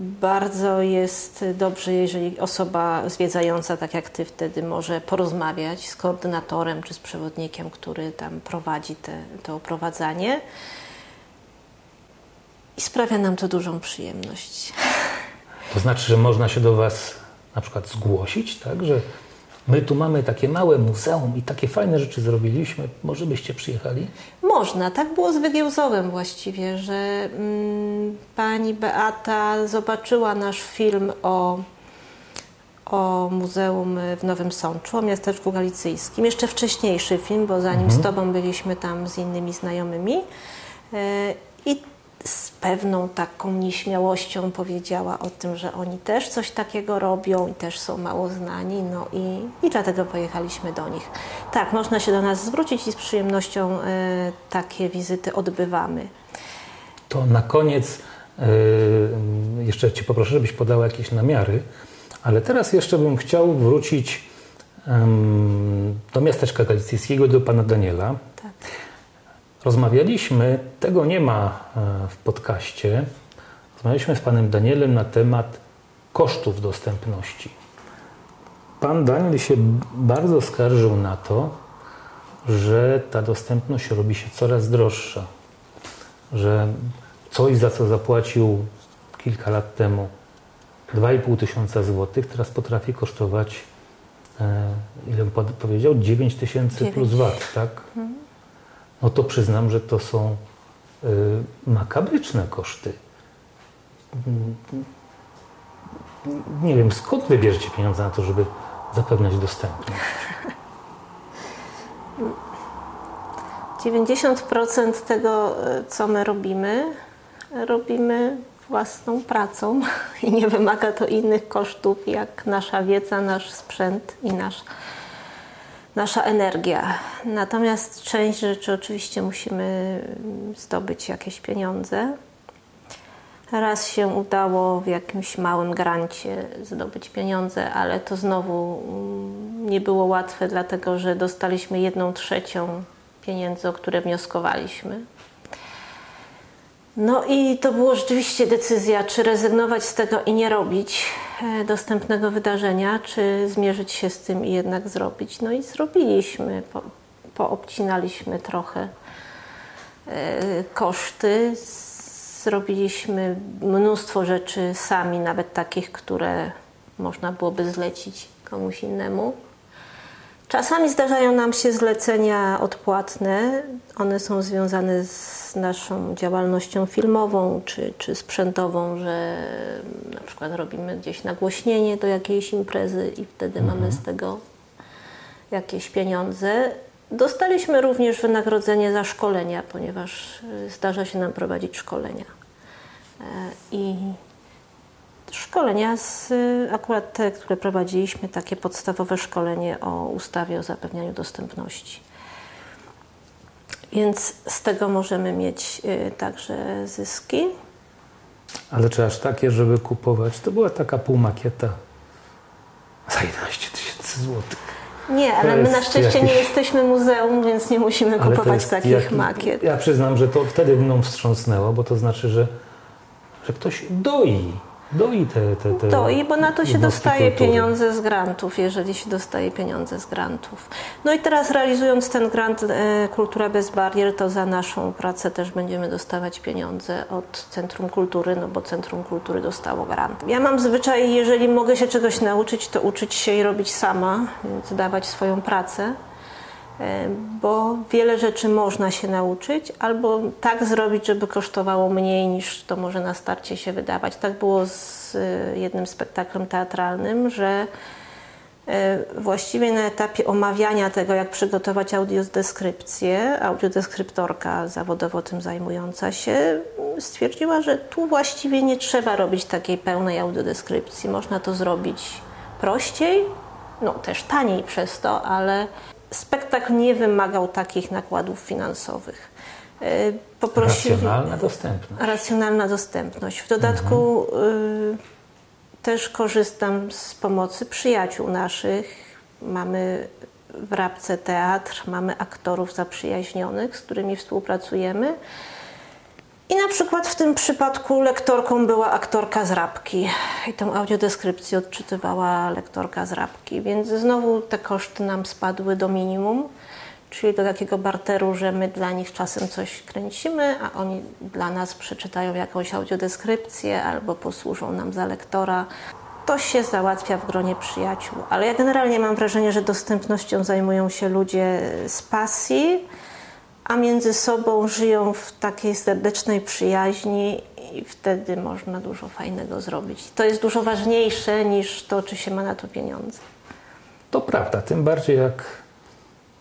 Speaker 2: Bardzo jest dobrze, jeżeli osoba zwiedzająca, tak jak ty, wtedy może porozmawiać z koordynatorem czy z przewodnikiem, który tam prowadzi te, to oprowadzanie. I sprawia nam to dużą przyjemność.
Speaker 1: To znaczy, że można się do Was na przykład zgłosić, tak? Że my tu mamy takie małe muzeum i takie fajne rzeczy zrobiliśmy, może byście przyjechali?
Speaker 2: Można, tak było z Wygiełzowem właściwie, że mm, pani Beata zobaczyła nasz film o, o muzeum w Nowym Sączu, o miasteczku galicyjskim. Jeszcze wcześniejszy film, bo zanim z Tobą byliśmy tam z innymi znajomymi. E, I z pewną taką nieśmiałością powiedziała o tym, że oni też coś takiego robią i też są mało znani, no i, i dlatego pojechaliśmy do nich. Tak, można się do nas zwrócić i z przyjemnością e, takie wizyty odbywamy.
Speaker 1: To na koniec yy, jeszcze Cię poproszę, żebyś podała jakieś namiary, ale teraz jeszcze bym chciał wrócić ym, do miasteczka galicyjskiego, do Pana Daniela.
Speaker 2: Tak.
Speaker 1: Rozmawialiśmy, tego nie ma e, w podcaście, rozmawialiśmy z Panem Danielem na temat kosztów dostępności. Pan Daniel się bardzo skarżył na to, że ta dostępność robi się coraz droższa. Że coś, za co zapłacił kilka lat temu 2,5 tysiąca złotych, teraz potrafi kosztować, e, ile powiedział? 9 tysięcy plus. VAT, tak? No to przyznam, że to są y, makabryczne koszty. Nie wiem, skąd wybierzecie pieniądze na to, żeby zapewniać dostępność?
Speaker 2: 90% tego, e, co my robimy, robimy własną pracą i nie wymaga to innych kosztów, jak nasza wiedza, nasz sprzęt i nasz, nasza energia. Natomiast część rzeczy oczywiście musimy zdobyć jakieś pieniądze. Raz się udało w jakimś małym grancie zdobyć pieniądze, ale to znowu mm, nie było łatwe, dlatego że dostaliśmy jedną trzecią pieniędzy, o które wnioskowaliśmy. No i to była rzeczywiście decyzja, czy rezygnować z tego i nie robić e, dostępnego wydarzenia, czy zmierzyć się z tym i jednak zrobić. No i zrobiliśmy, po, poobcinaliśmy trochę e, koszty. Zrobiliśmy mnóstwo rzeczy sami, nawet takich, które można byłoby zlecić komuś innemu. Czasami zdarzają nam się zlecenia odpłatne. One są związane z naszą działalnością filmową czy, czy sprzętową, że na przykład robimy gdzieś nagłośnienie do jakiejś imprezy i wtedy mamy z tego jakieś pieniądze. Dostaliśmy również wynagrodzenie za szkolenia, ponieważ y, zdarza się nam prowadzić szkolenia. E, I szkolenia, z, y, akurat te, które prowadziliśmy, takie podstawowe szkolenie o ustawie o zapewnianiu dostępności. Więc z tego możemy mieć y, także zyski.
Speaker 1: Ale czy aż takie, żeby kupować? To była taka półmakieta za 11 tysięcy złotych.
Speaker 2: Nie, ale my na szczęście
Speaker 1: jakiś-
Speaker 2: nie jesteśmy muzeum, więc nie musimy
Speaker 1: Ale
Speaker 2: kupować takich
Speaker 1: jak-
Speaker 2: makiet.
Speaker 1: Ja przyznam, że to wtedy mną wstrząsnęło, bo to znaczy, że, że ktoś doi. Doi te, te, te
Speaker 2: To i bo na to się dostaje
Speaker 1: kultury.
Speaker 2: pieniądze z grantów, jeżeli się dostaje pieniądze z grantów. No i teraz realizując ten grant e, Kultura bez barier, to za naszą pracę też będziemy dostawać pieniądze od Centrum Kultury, no bo Centrum Kultury dostało grant. Ja mam zwyczaj, jeżeli mogę się czegoś nauczyć, to uczyć się i robić sama, więc dawać swoją pracę. E, Bo wiele rzeczy można się nauczyć, albo tak zrobić, żeby kosztowało mniej niż to może na starcie się wydawać. Tak było z e, jednym spektaklem teatralnym, że e, właściwie na etapie omawiania tego, jak przygotować audiodeskrypcję, audiodeskryptorka zawodowo tym zajmująca się stwierdziła, że tu właściwie nie trzeba robić takiej pełnej audiodeskrypcji. Można to zrobić prościej, no też taniej przez to, ale spektakl nie wymagał takich nakładów finansowych. Y, Poprosili,
Speaker 1: Racjonalna dostępność.
Speaker 2: racjonalna dostępność. W dodatku y, też korzystam z pomocy przyjaciół naszych. Mamy w Rabce teatr, mamy aktorów zaprzyjaźnionych, z którymi współpracujemy. I na przykład w tym przypadku lektorką była aktorka z Rabki. I tą audiodeskrypcję odczytywała lektorka z Rabki, więc znowu te koszty nam spadły do minimum, czyli do takiego barteru, że my dla nich czasem coś kręcimy, a oni dla nas przeczytają jakąś audiodeskrypcję albo posłużą nam za lektora. To się załatwia w gronie przyjaciół, ale ja generalnie mam wrażenie, że dostępnością zajmują się ludzie z pasji, a między sobą żyją w takiej serdecznej przyjaźni i wtedy można dużo fajnego zrobić. To jest dużo ważniejsze niż to, czy się ma na to pieniądze.
Speaker 1: To prawda, tym bardziej jak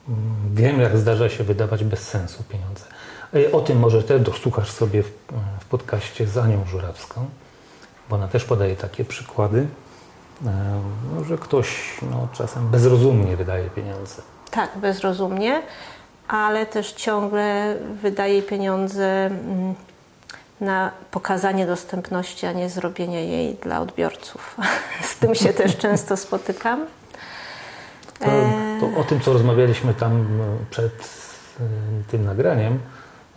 Speaker 1: mm, wiem, jak zdarza się wydawać bez sensu pieniądze. O tym może też dosłuchasz sobie w, w podcaście z Anią Żurawską, bo ona też podaje takie przykłady, e, że ktoś no, czasem bezrozumnie wydaje pieniądze.
Speaker 2: Tak, bezrozumnie, ale też ciągle wydaje pieniądze mm, na pokazanie dostępności, a nie zrobienie jej dla odbiorców. Z tym się też często spotykam.
Speaker 1: To, to o tym, co rozmawialiśmy tam e, przed e, tym nagraniem,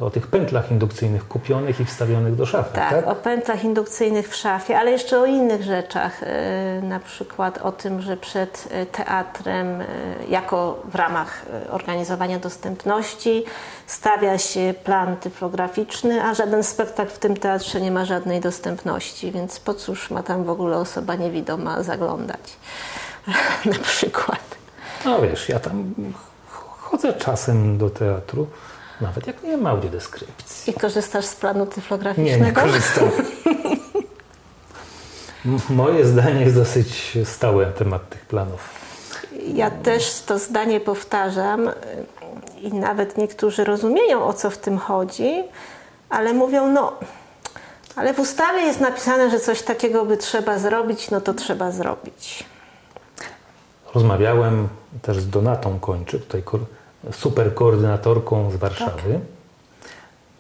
Speaker 1: o tych pętlach indukcyjnych kupionych i wstawionych do szafy,
Speaker 2: Tak,
Speaker 1: tak?
Speaker 2: o pętlach indukcyjnych w szafie, ale jeszcze o innych rzeczach. e, Na przykład o tym, że przed e, teatrem, e, jako w ramach organizowania dostępności, stawia się plan typograficzny, a żaden spektakl w tym teatrze nie ma żadnej dostępności, więc po cóż ma tam w ogóle osoba niewidoma zaglądać? Na przykład.
Speaker 1: No wiesz, ja tam ch- chodzę czasem do teatru, nawet jak nie ma audiodeskrypcji.
Speaker 2: I korzystasz z planu
Speaker 1: Nie,
Speaker 2: typograficznego?
Speaker 1: nie korzystam. Moje zdanie jest dosyć stałe na temat tych planów.
Speaker 2: Ja też to zdanie powtarzam i nawet niektórzy rozumieją, o co w tym chodzi, ale mówią, no, ale w ustawie jest napisane, że coś takiego by trzeba zrobić, no to trzeba zrobić.
Speaker 1: Rozmawiałem też z Donatą Kończyk, tutaj super koordynatorką z Warszawy.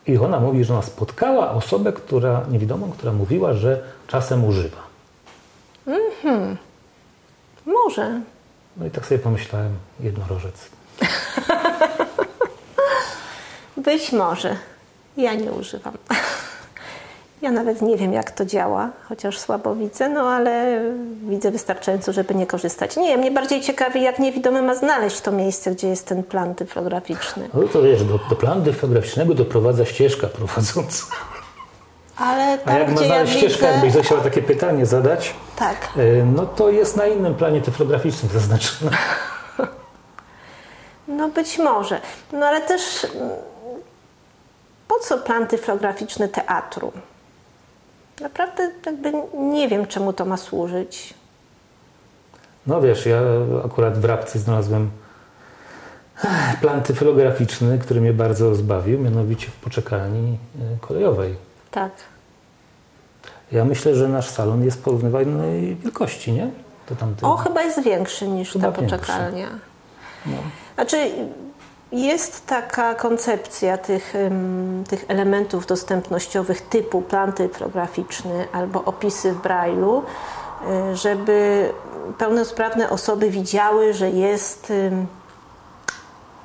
Speaker 1: I ona mówi, że ona spotkała osobę, która, niewidomą, która mówiła, że czasem używa.
Speaker 2: Może.
Speaker 1: No i tak sobie pomyślałem, jednorożec.
Speaker 2: Być może. Ja nie używam. Ja nawet nie wiem, jak to działa, chociaż słabo widzę, no ale widzę wystarczająco, żeby nie korzystać. Nie, mnie bardziej ciekawi, jak niewidomy ma znaleźć to miejsce, gdzie jest ten plan typograficzny.
Speaker 1: No to wiesz, do, do planu dyfograficznego doprowadza ścieżka prowadząca.
Speaker 2: Ale
Speaker 1: A
Speaker 2: tam,
Speaker 1: jak ma
Speaker 2: gdzie ja
Speaker 1: znaleźć ścieżkę,
Speaker 2: widzę...
Speaker 1: jakbyś zechciała takie pytanie zadać,
Speaker 2: Tak.
Speaker 1: y, no to jest na innym planie typograficznym zaznaczone.
Speaker 2: No być może. No ale też mm, po co plan typograficzny teatru? Naprawdę jakby nie wiem, czemu to ma służyć.
Speaker 1: No wiesz, ja akurat w Rabce znalazłem plan typograficzny, który mnie bardzo rozbawił, mianowicie w poczekalni y, kolejowej.
Speaker 2: Tak.
Speaker 1: Ja myślę, że nasz salon jest porównywalnej wielkości, nie? To tamten.
Speaker 2: O, chyba jest większy niż
Speaker 1: Chyba
Speaker 2: ta
Speaker 1: większy.
Speaker 2: poczekalnia.
Speaker 1: No.
Speaker 2: Znaczy, jest taka koncepcja tych, tych elementów dostępnościowych typu plan typograficzny albo opisy w Braille'u, y, żeby pełnosprawne osoby widziały, że jest,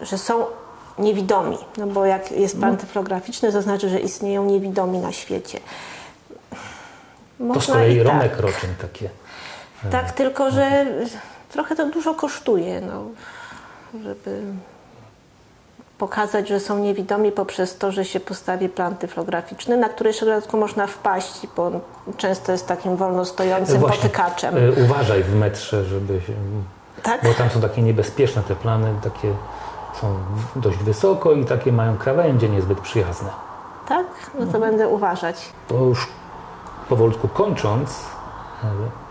Speaker 2: że są niewidomi. No bo jak jest plan typograficzny, to znaczy, że istnieją niewidomi na świecie.
Speaker 1: To z
Speaker 2: Można
Speaker 1: kolei
Speaker 2: i
Speaker 1: Romek
Speaker 2: tak.
Speaker 1: Roczyn takie.
Speaker 2: Tak, tylko że trochę to dużo kosztuje, no, żeby pokazać, że są niewidomi poprzez to, że się postawi plan typograficzny, na który dodatku można wpaść, bo często jest takim wolno stojącym
Speaker 1: Właśnie,
Speaker 2: potykaczem.
Speaker 1: y, Uważaj w metrze, żeby się,
Speaker 2: Tak?
Speaker 1: Bo tam są takie niebezpieczne te plany, takie są dość wysoko i takie mają krawędzie niezbyt przyjazne.
Speaker 2: Tak? No to będę uważać.
Speaker 1: To już powolutku kończąc, e,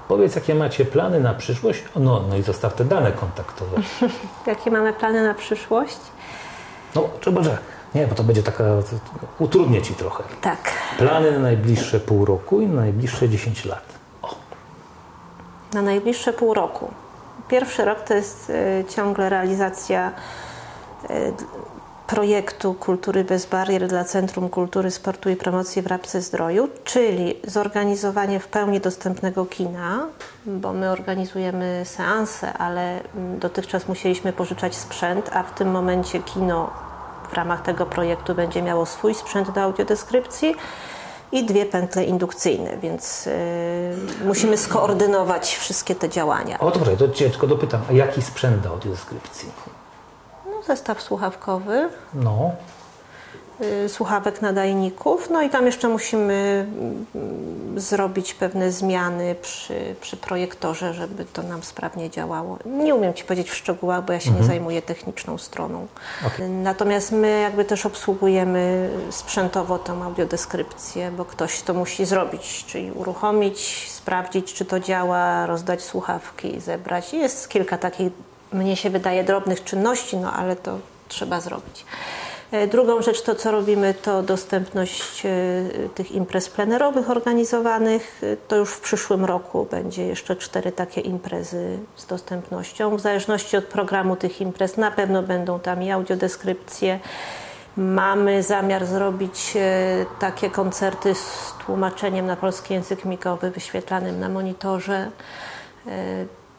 Speaker 1: powiedz jakie macie plany na przyszłość, no, no i zostaw te dane kontaktowe.
Speaker 2: Jakie mamy plany na przyszłość?
Speaker 1: No, trzeba, że nie, bo to będzie taka, utrudnię Ci trochę.
Speaker 2: Tak.
Speaker 1: Plany na najbliższe pół roku i na najbliższe 10 lat. O,
Speaker 2: na najbliższe pół roku. Pierwszy rok to jest y, ciągle realizacja e, projektu Kultury bez barier dla Centrum Kultury, Sportu i Promocji w Rabce Zdroju, czyli zorganizowanie w pełni dostępnego kina, bo my organizujemy seanse, ale dotychczas musieliśmy pożyczać sprzęt, a w tym momencie kino w ramach tego projektu będzie miało swój sprzęt do audiodeskrypcji i dwie pętle indukcyjne, więc yy, musimy skoordynować wszystkie te działania.
Speaker 1: O dobrze, to cię tylko dopytam, a jaki sprzęt do audiodeskrypcji?
Speaker 2: Zestaw słuchawkowy,
Speaker 1: No,
Speaker 2: y, słuchawek nadajników. No i tam jeszcze musimy mm, zrobić pewne zmiany przy, przy projektorze, żeby to nam sprawnie działało. Nie umiem Ci powiedzieć w szczegółach, bo ja się nie zajmuję techniczną stroną.
Speaker 1: Okej.
Speaker 2: Natomiast my jakby też obsługujemy sprzętowo tą audiodeskrypcję, bo ktoś to musi zrobić, czyli uruchomić, sprawdzić, czy to działa, rozdać słuchawki, zebrać. Jest kilka takich, mnie się wydaje, drobnych czynności, no ale to trzeba zrobić. E, Drugą rzecz to, co robimy, to dostępność e, tych imprez plenerowych organizowanych. E, To już w przyszłym roku będzie jeszcze cztery takie imprezy z dostępnością. W zależności od programu tych imprez na pewno będą tam i audiodeskrypcje. Mamy zamiar zrobić takie koncerty z tłumaczeniem na polski język migowy wyświetlanym na monitorze.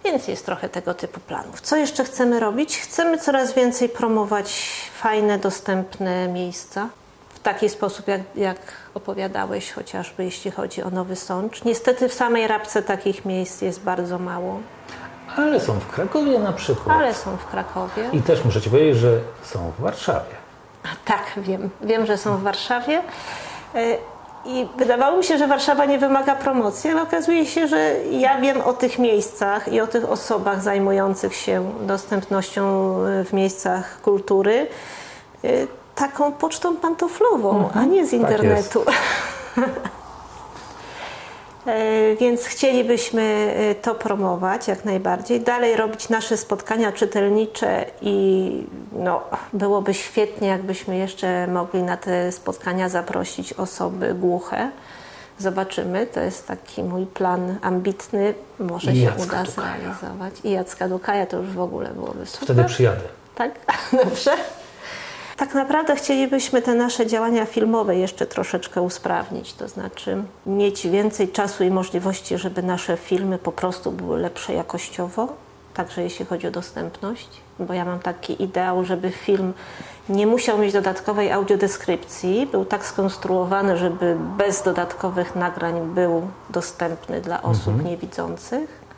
Speaker 2: E, Więc jest trochę tego typu planów. Co jeszcze chcemy robić? Chcemy coraz więcej promować fajne, dostępne miejsca. W taki sposób, jak, jak opowiadałeś, chociażby jeśli chodzi o Nowy Sącz. Niestety w samej Rabce takich miejsc jest bardzo mało,
Speaker 1: ale są w Krakowie na przykład.
Speaker 2: ale są w Krakowie.
Speaker 1: I też muszę Ci powiedzieć, że są w Warszawie.
Speaker 2: Tak, wiem. Wiem, że są w Warszawie. I wydawało mi się, że Warszawa nie wymaga promocji, ale okazuje się, że ja wiem o tych miejscach i o tych osobach zajmujących się dostępnością e, w miejscach kultury e, taką pocztą pantoflową, a nie z
Speaker 1: tak
Speaker 2: internetu. E, Więc chcielibyśmy e, to promować jak najbardziej. Dalej robić nasze spotkania czytelnicze i no, byłoby świetnie, jakbyśmy jeszcze mogli na te spotkania zaprosić osoby głuche. Zobaczymy, to jest taki mój plan ambitny. Może
Speaker 1: I
Speaker 2: się
Speaker 1: Jacka
Speaker 2: uda
Speaker 1: Dukaja.
Speaker 2: zrealizować. I Jacka Dukaja to już w ogóle byłoby super.
Speaker 1: Wtedy przyjadę.
Speaker 2: Tak? Dobrze. Tak naprawdę chcielibyśmy te nasze działania filmowe jeszcze troszeczkę usprawnić, to znaczy mieć więcej czasu i możliwości, żeby nasze filmy po prostu były lepsze jakościowo, także jeśli chodzi o dostępność, bo ja mam taki ideał, żeby film nie musiał mieć dodatkowej audiodeskrypcji, był tak skonstruowany, żeby bez dodatkowych nagrań był dostępny dla osób niewidzących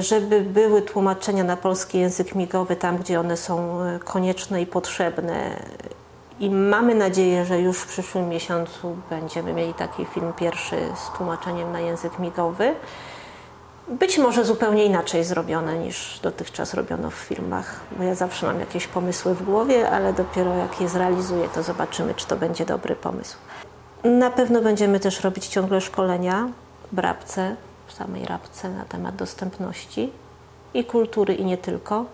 Speaker 2: żeby były tłumaczenia na polski język migowy tam, gdzie one są e, konieczne i potrzebne. I mamy nadzieję, że już w przyszłym miesiącu będziemy mieli taki film pierwszy z tłumaczeniem na język migowy. Być może zupełnie inaczej zrobione niż dotychczas robiono w filmach, bo ja zawsze mam jakieś pomysły w głowie, ale dopiero jak je zrealizuję, to zobaczymy, czy to będzie dobry pomysł. Na pewno będziemy też robić ciągle szkolenia w Rabce, w samej Rabce na temat dostępności i kultury i nie tylko.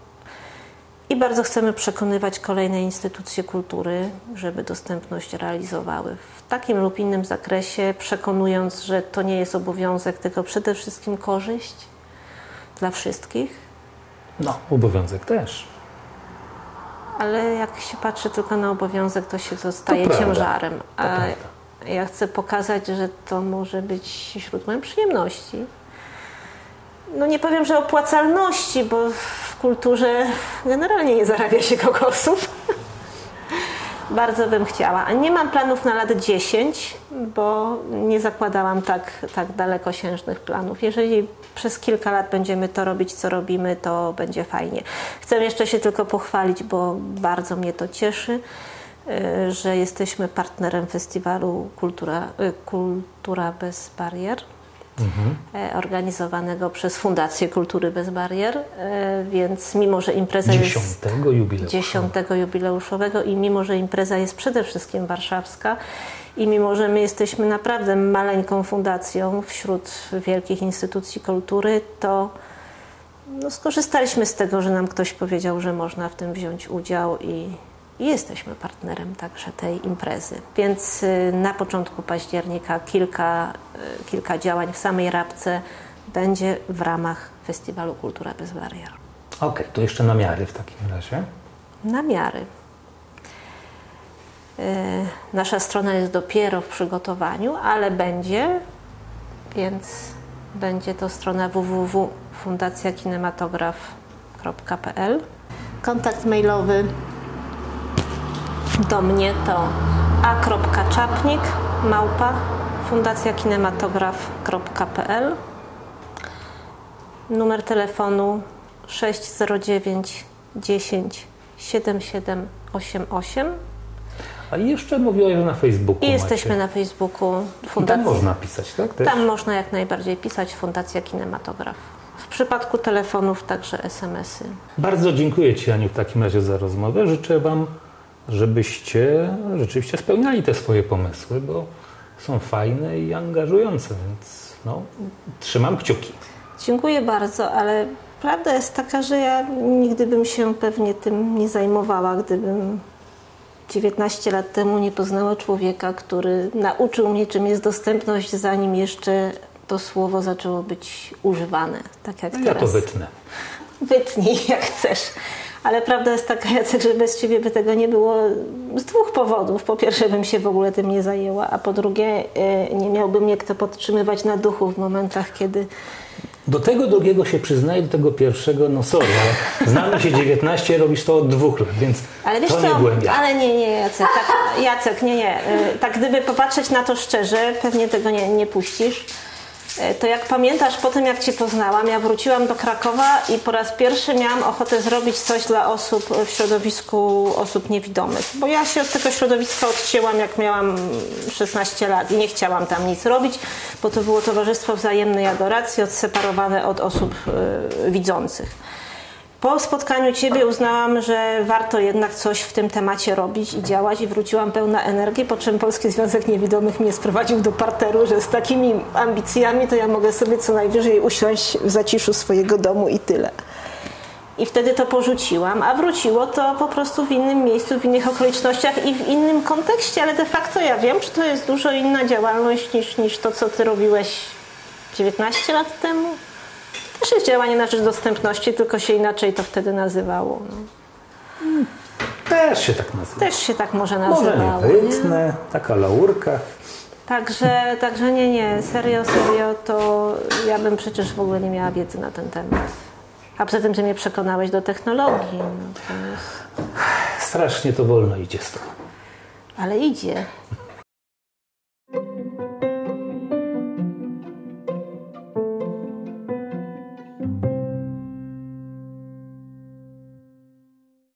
Speaker 2: I bardzo chcemy przekonywać kolejne instytucje kultury, żeby dostępność realizowały w takim lub innym zakresie, przekonując, że to nie jest obowiązek, tylko przede wszystkim korzyść dla wszystkich.
Speaker 1: No, obowiązek też.
Speaker 2: Ale jak się patrzy tylko na obowiązek, to się to staje
Speaker 1: prawda.
Speaker 2: ciężarem.
Speaker 1: To
Speaker 2: A
Speaker 1: prawda.
Speaker 2: Ja chcę pokazać, że to może być źródłem przyjemności. No nie powiem, że opłacalności, bo w kulturze generalnie nie zarabia się kokosów. Bardzo bym chciała. A nie mam planów na lat 10, bo nie zakładałam tak, tak dalekosiężnych planów. Jeżeli przez kilka lat będziemy to robić, co robimy, to będzie fajnie. Chcę jeszcze się tylko pochwalić, bo bardzo mnie to cieszy, że jesteśmy partnerem festiwalu Kultura, y, Kultura bez barier. e, organizowanego przez Fundację Kultury Bez Barier, więc mimo, że impreza jest
Speaker 1: Dziesiątego jubileuszu.
Speaker 2: dziesiątego jubileuszowego i mimo, że impreza jest przede wszystkim warszawska i mimo, że my jesteśmy naprawdę maleńką fundacją wśród wielkich instytucji kultury, to no, skorzystaliśmy z tego, że nam ktoś powiedział, że można w tym wziąć udział i, i jesteśmy partnerem także tej imprezy. Więc y, na początku października kilka, y, kilka działań w samej Rabce będzie w ramach Festiwalu Kultura Bez Barier.
Speaker 1: Okej, to jeszcze namiary w takim razie.
Speaker 2: namiary. E, Nasza strona jest dopiero w przygotowaniu, ale będzie, więc będzie to strona www.fundacjakinematograf.pl. Kontakt mailowy do mnie to a.czapnik małpa fundacjakinematograf.pl Numer telefonu 609 10 7788
Speaker 1: A jeszcze mówiłaś, że na Facebooku
Speaker 2: i jesteśmy
Speaker 1: macie.
Speaker 2: na Facebooku
Speaker 1: I tam
Speaker 2: Fundacji.
Speaker 1: można pisać, tak? Też?
Speaker 2: Tam można jak najbardziej pisać Fundacja Kinematograf. W przypadku telefonów także SMS-y.
Speaker 1: Bardzo dziękuję Ci, Aniu, w takim razie za rozmowę. Życzę Wam, żebyście rzeczywiście spełniali te swoje pomysły, bo są fajne i angażujące, więc no, trzymam kciuki.
Speaker 2: Dziękuję bardzo, ale prawda jest taka, że ja nigdy bym się pewnie tym nie zajmowała, gdybym 19 lat temu nie poznała człowieka, który nauczył mnie, czym jest dostępność, zanim jeszcze to słowo zaczęło być używane. Tak jak
Speaker 1: No, ja
Speaker 2: teraz.
Speaker 1: to wytnę.
Speaker 2: Wytnij jak chcesz. Ale prawda jest taka, Jacek, że bez ciebie by tego nie było z dwóch powodów. Po pierwsze, bym się w ogóle tym nie zajęła, a po drugie, e, nie miałby mnie kto podtrzymywać na duchu w momentach, kiedy
Speaker 1: Do tego drugiego się przyznaję, do tego pierwszego, no sorry, ale znamy się 19, robisz to od dwóch lat, więc
Speaker 2: Ale wiesz
Speaker 1: to
Speaker 2: co,
Speaker 1: nie byłem ja.
Speaker 2: ale nie, nie, Jacek, tak, Jacek, nie, nie. Y, Tak gdyby popatrzeć na to szczerze, pewnie tego nie, nie puścisz. Y, To jak pamiętasz, po tym jak Cię poznałam, ja wróciłam do Krakowa i po raz pierwszy miałam ochotę zrobić coś dla osób w środowisku osób niewidomych. Bo ja się od tego środowiska odcięłam, jak miałam 16 lat i nie chciałam tam nic robić, bo to było Towarzystwo Wzajemnej Adoracji, odseparowane od osób y, widzących. Po spotkaniu Ciebie uznałam, że warto jednak coś w tym temacie robić i działać i wróciłam pełna energii, po czym Polski Związek Niewidomych mnie sprowadził do parteru, że z takimi ambicjami to ja mogę sobie co najwyżej usiąść w zaciszu swojego domu i tyle. I wtedy to porzuciłam, a wróciło to po prostu w innym miejscu, w innych okolicznościach i w innym kontekście, ale de facto ja wiem, czy to jest dużo inna działalność niż, niż to, co Ty robiłeś 19 lat temu. Też jest działanie na rzecz dostępności, tylko się inaczej to wtedy nazywało. No.
Speaker 1: Też się tak nazywa.
Speaker 2: Też się tak może
Speaker 1: Może
Speaker 2: nazywało.
Speaker 1: nie
Speaker 2: nie?
Speaker 1: wytnę, taka laurka.
Speaker 2: Także, także nie, nie, serio, serio, to ja bym przecież w ogóle nie miała wiedzy na ten temat. A poza tym, że mnie przekonałeś do technologii. No to jest...
Speaker 1: Strasznie to wolno idzie z tobą.
Speaker 2: Ale idzie.